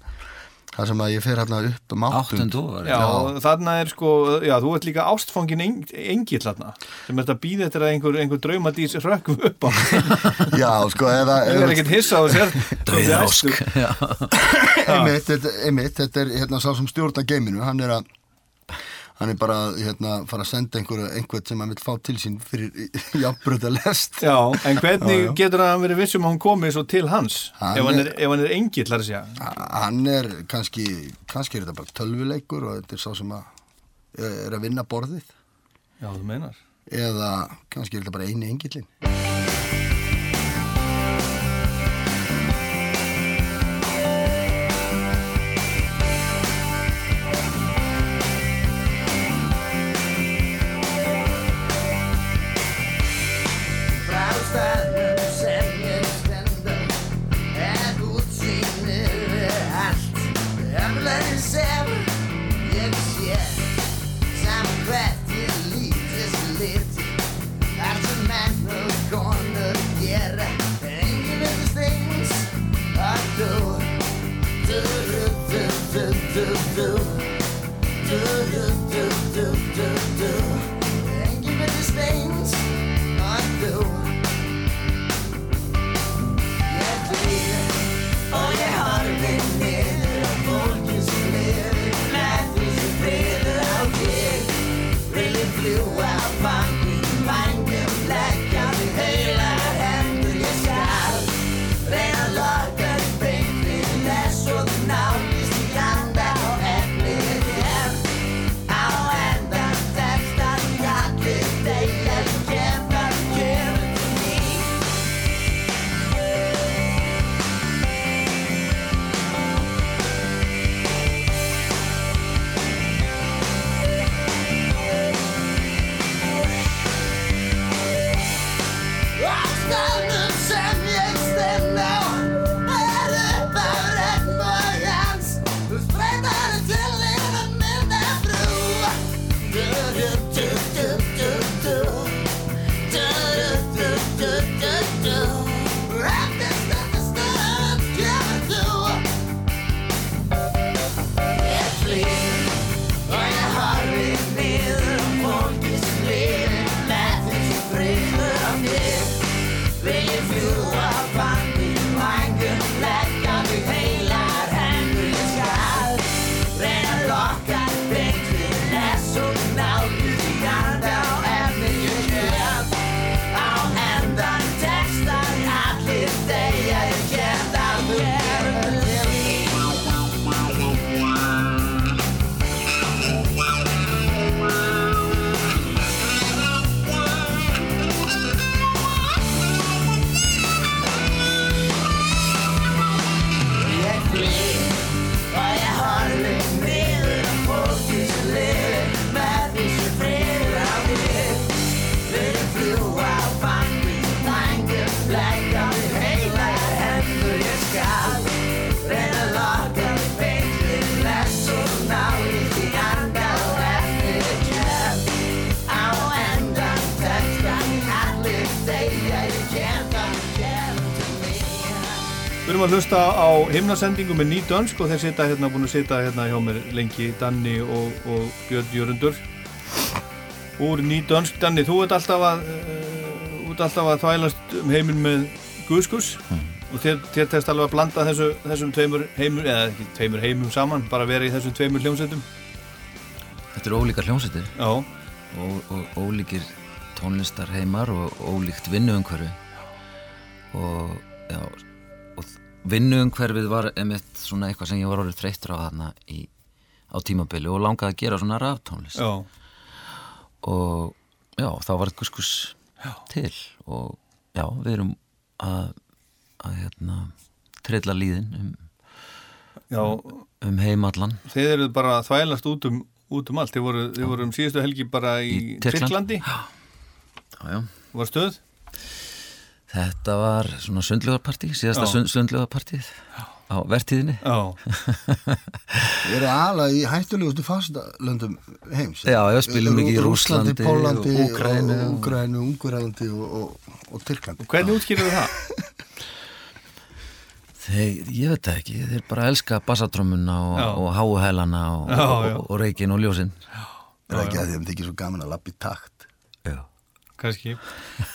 það sem að ég fer hérna upp um áttund Áttund og Já, þarna er sko, já, þú ert líka ástfangin eng, engill þarna sem ert að býða eftir að einhver, einhver draumadís rökkum upp á. (laughs) Já, sko, eða Þú er ekkert hissa á sér (laughs) Dauðaósk. Já. einmitt, þetta er hérna sá sem stjórna geiminu, hann er að hann er bara að hérna, fara að senda einhver, einhvern sem hann vil fá til sín fyrir jafnbröða lest Já, en hvernig Já, já. getur hann verið vissum að hún komi svo til hans? Hann ef hann er, er- ef hann er engill, þar að segja. Hann er kannski kannski er þetta bara tölvuleikur og þetta er sá sem að er að vinna borðið. Já, þú meinar. Eða kannski er þetta bara eini engillin erum að hlusta á himnasendingu með nýt dönsk og þeir sita hérna, búin að sita hérna hjá mér lengi, Danni og, og Björn Jörundur úr nýt dönsk. Danni, þú ert alltaf að uh, ert alltaf að þvælast um heiminn með guðskus og þér, þér test alveg að blanda þessu, þessum tveimur heimur, eða ekki tveimur heimum saman, bara vera í þessum tveimur hljómsveitum. Þetta eru ólíkar hljómsveitir Já, og, og ólíkir tónlistar heimar og ólíkt vinnuumhverfi og, já, vinnuumhverfið var einmitt svona eitthvað sem ég var orðið þreyttur á þarna í, á tímabili og langaði að gera svona raftónlist. Já, og já, þá var eitthvað skus til og já, við erum að, að hérna, trilla líðin um, já, um heimallan þeir eru bara þvælast út um, út um allt. Þeir voru, þeir voru um síðustu helgi bara í, Í Tyrklandi. Var stöð? Þetta var svona sundlugarpartí, síðasta sund, sundlugarpartíð á vertíðinni Já. Ég er alveg í hættulegustu fastalöndum heims. Já, já, spilum mikið í Rússlandi, Rússlandi Pólandi, og Úkraínu. og Úgrænu, Ungverjandi og, og, og Tyrklandi. Hvernig útskýrðu það? (laughs) Þeir, ég veit það ekki, þeir bara elska bassatrömmuna og, og háuhælana og, og, og, og reikin og ljósin Er það ekki að þeim þykir svo gaman að lappa í takt? Já. Kannski.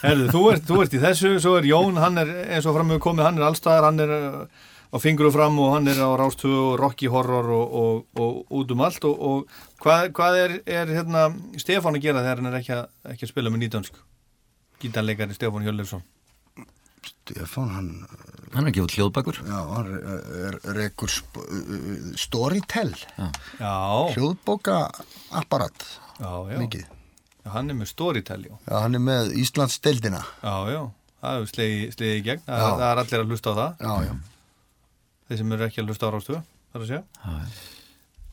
Herðu, þú ert, þú ert í þessu, svo er Jón, hann er eins og fram með komið, hann er allstaðar, hann er uh, á fingru fram og hann er á rástu og rocky horror og, og, og út um allt og, og hvað, hvað er, er hérna, Stefán að gera þegar hann er ekki að, ekki að spila með nýdönsk? Gítarleikari Stefán Hjörleifsson. Stefán, hann, Hann er ekki út hljóðbakur já, hann er, er, rekur sp Storytel, Já, hljóðbóka apparat, já, já. mikið. Já, hann er með storytell, já. Hann er með Íslands deildina. Já, já, það er slegið í gegn, það, það er allir að hlusta á það, Já, já. þeir sem eru ekki að hlusta á rástu, þar að segja. Já,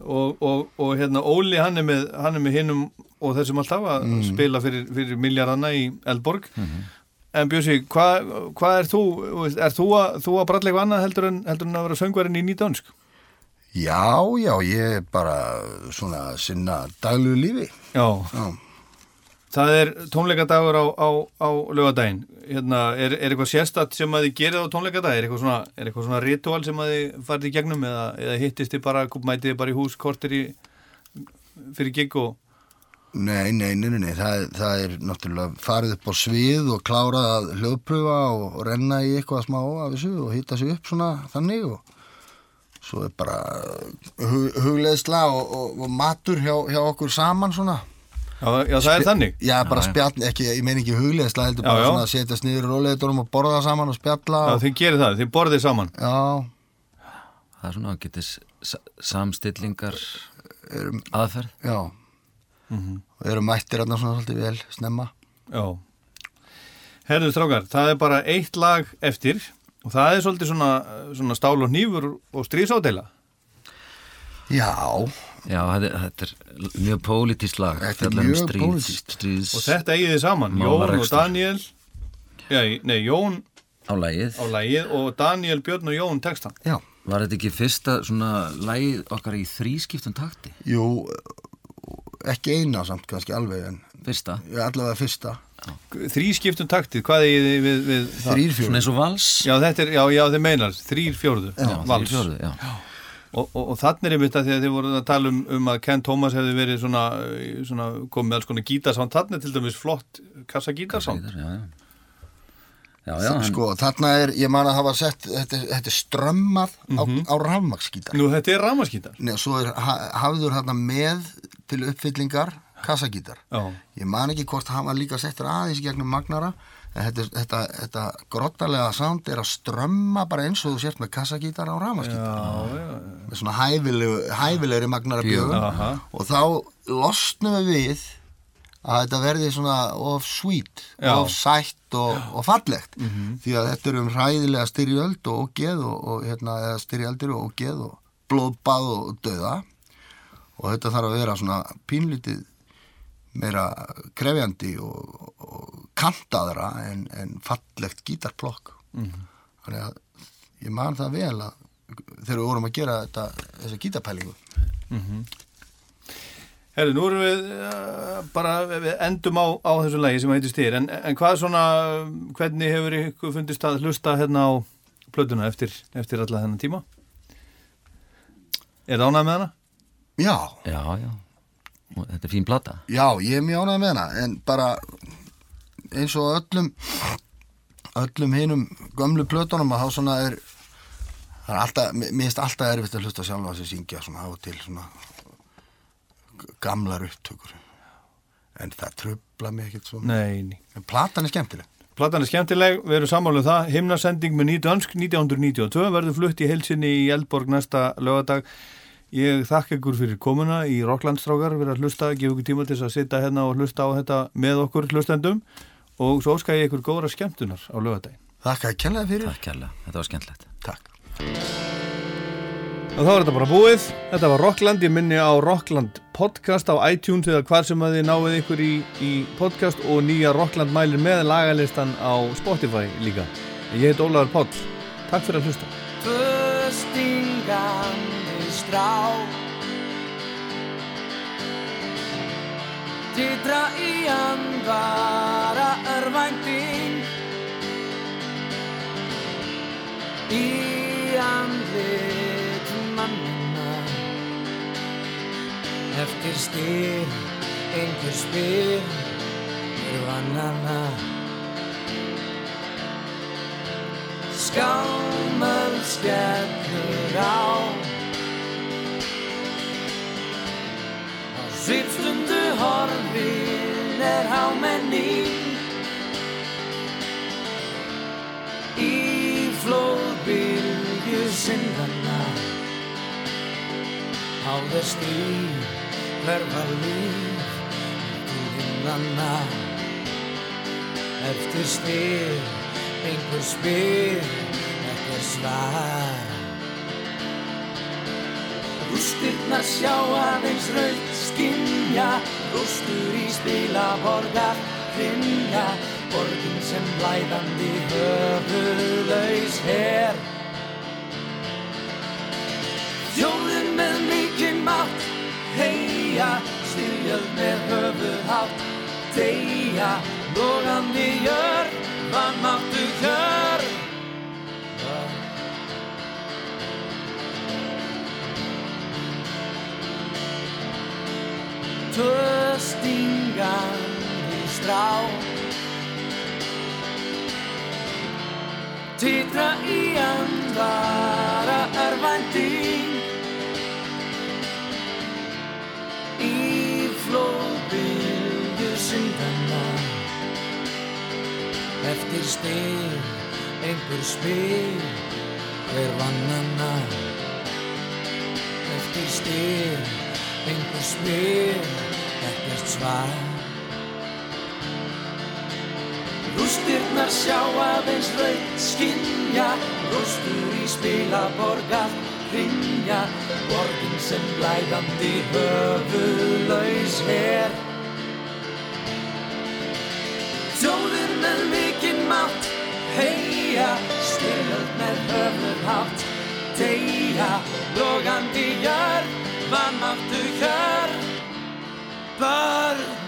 og, og, og hérna Óli hann er með, hann er með hinnum og þessum alltaf að spila fyrir, fyrir miljardana í Eldborg en Björsi, hvað hva er þú er þú að, þú að bralla eitthvað annað heldur en, heldur en að vera söngvarinn í nýdönsk Já, já, ég er bara svona sinna daglegu lífi. já, Já. Það er tónleikadagur á, á, á lögadaginn hérna, er, er eitthvað sérstatt sem að þið gerir á tónleikadag, er eitthvað svona, svona ritual sem að þið farið í gegnum eða, eða hittist þið bara, mætið þið bara í hús kortir í fyrir gig og Nei, nei, nei, nei, nei. Það, það er náttúrulega farið upp á svið og klárað að hljóðpröfa og, og renna í eitthvað smá af þessu og hitta sig upp svona þannig og svo er bara hug, hugleðsla og, og matur hjá, hjá okkur saman svona. Já, já það er þannig Já, bara já. spjall, ekki, ég meina ekki hugleðsla, heldur Já, bara já. svona að setjast niður í róleitunum og borða saman og spjalla já, og, þið gerir það, þið borðið saman já, það er svona að getið samstillingar aðferð já. Og erum mættir hérna svona svolítið vel snemma. Já. Herðu strákar, það er bara eitt lag eftir og það er svolítið svona, svona stál og hnífur og stríðsádela. Já, Já, þetta, er- þetta er mjög pólitískt lag Þetta er um mjög stríðs Og þetta eigið þið saman, Jón og. Daniel, já, nei, Jón á lagið á lagið og Daniel, Björn og Jón textan. já. Var þetta ekki fyrsta svona lagið okkar í þrískiptum takti? Jú, ekki eina samt kannski alveg en Fyrsta? Já, allavega fyrsta. Þrý skiptum taktið, hvað eigið þið við, við það? Þrýr Svona eins og vals? Já, þetta er, já, já, þið meinar, þrýr fjórðu, Já, vals. þrír fjórðu, já. Og, og, og þannig er einmitt að því að þið voruð að tala um, um að Ken Thomas hefði verið svona, eh, svona komið með alls konar gítarsánd, þannig er til dæmis flott kassa gítarsánd. Já, já. Já, já, hann, Sko, þarna er, ég man að hafa sett, þetta, er- þetta er strömmað á, á rafmaksgítar. Nú, þetta er ramaskítar. Nei, og svo er ha, hafður þarna með til uppfyllingar kassagítar. Já. Ég man ekki hvort hann var líka settur aðeins gegnum magnara, þetta, þetta, þetta grottalega sound er að strömma bara eins og þú sért með kassagítar á já, Með svona hæfilegri magnara bjögum. Aha. Og þá losnum við við að þetta verði svona of sweet, Já. of sætt og, og fallegt því að þetta er um hræðilega styrjöld og geð og, og hérna, eða styrjaldir og geð og blóðbað og döða og þetta þarf að vera svona pínlítið meira krefjandi og, og kantaðra en, en fallegt gítarplokk. Þannig að ég man það vel að þegar við vorum að gera þetta, þessa gítarpælingu. Herri, nú erum við uh, bara, við endum á, á þessu lagi sem heitir styr, en, en hvað svona, hvernig hefur ykkur fundist að hlusta hérna á plötuna eftir, eftir alla þennan tíma? Er það ánægð með hana? Já, Já, já. Þetta er fín plata. já, ég er mjög ánægð með hana en bara eins og öllum öllum hinum gömlu plötunum að þá svona er það er alltaf, mér mér finnst alltaf erfitt að hlusta sjálfa sig syngja svona á og til svona gamlar upptökur. En það trubla mig ekkert svona. Nei, nei. En platan er skemmtileg. Platan er skemmtileg, við erum sammálu um það. Himnasending með Nýdönsk 1992 verður flutt í heilsinni í Eldborg næsta lögadag Ég þakka ykkur fyrir komuna í Rocklandstrákar við að hlusta, gefa ykkur tíma til þess að sitja hérna og hlusta á þetta með okkur hlustendum og svo óska ég ykkur góðra skemmtunar á lögadaginn Þakka að kenna fyrir Takk kærlega, þetta var skemmtilegt. Takk Og þá er þetta bara búið. Þetta var Rockland, ég minni á Rockland podcast á iTunes eða hvar sem að þið náið ykkur í, í podcast og nýja Rockland mælir með lagalistan á Spotify líka. Ég heit Ólaður Páll. Takk fyrir að hlusta. Strá. Titra í andvara örvænting. Í andlit mannina Eftir styr, einhver spyr Er vannana. Skámöld skellur á svipstundu horfin er hámenning Í flóðbylgju syndana Á þess stíl hverfa líf til himnanna Eftir styr, einhver spyr, ekkert svar Rústirnar sjá aðeins raut skinja Rústur í spila borgar hrinja Borgin sem blæðandi höfuðlaus her. Þjóðin með mikinn mátt Heia, styrjöld með höfuðhátt Deyja, logandi jörð Vannmáttu kjörð Tvö stingandi strá. Titra í andvara örvænting Í flóðbylgju syndana Eftir styr, einhver spyr Hver vannana Eftir styr, einhver spyr Ekkert svar. Rústirnar sjá aðeins raut skinja Rústur í spila borgar hrinja Borgin sem blæðandi höfuðlaus her. Þjóðir með mikinn mátt Heia, styrjöld með höfuðhátt Deyja, logandi vanmáttu hjörn börn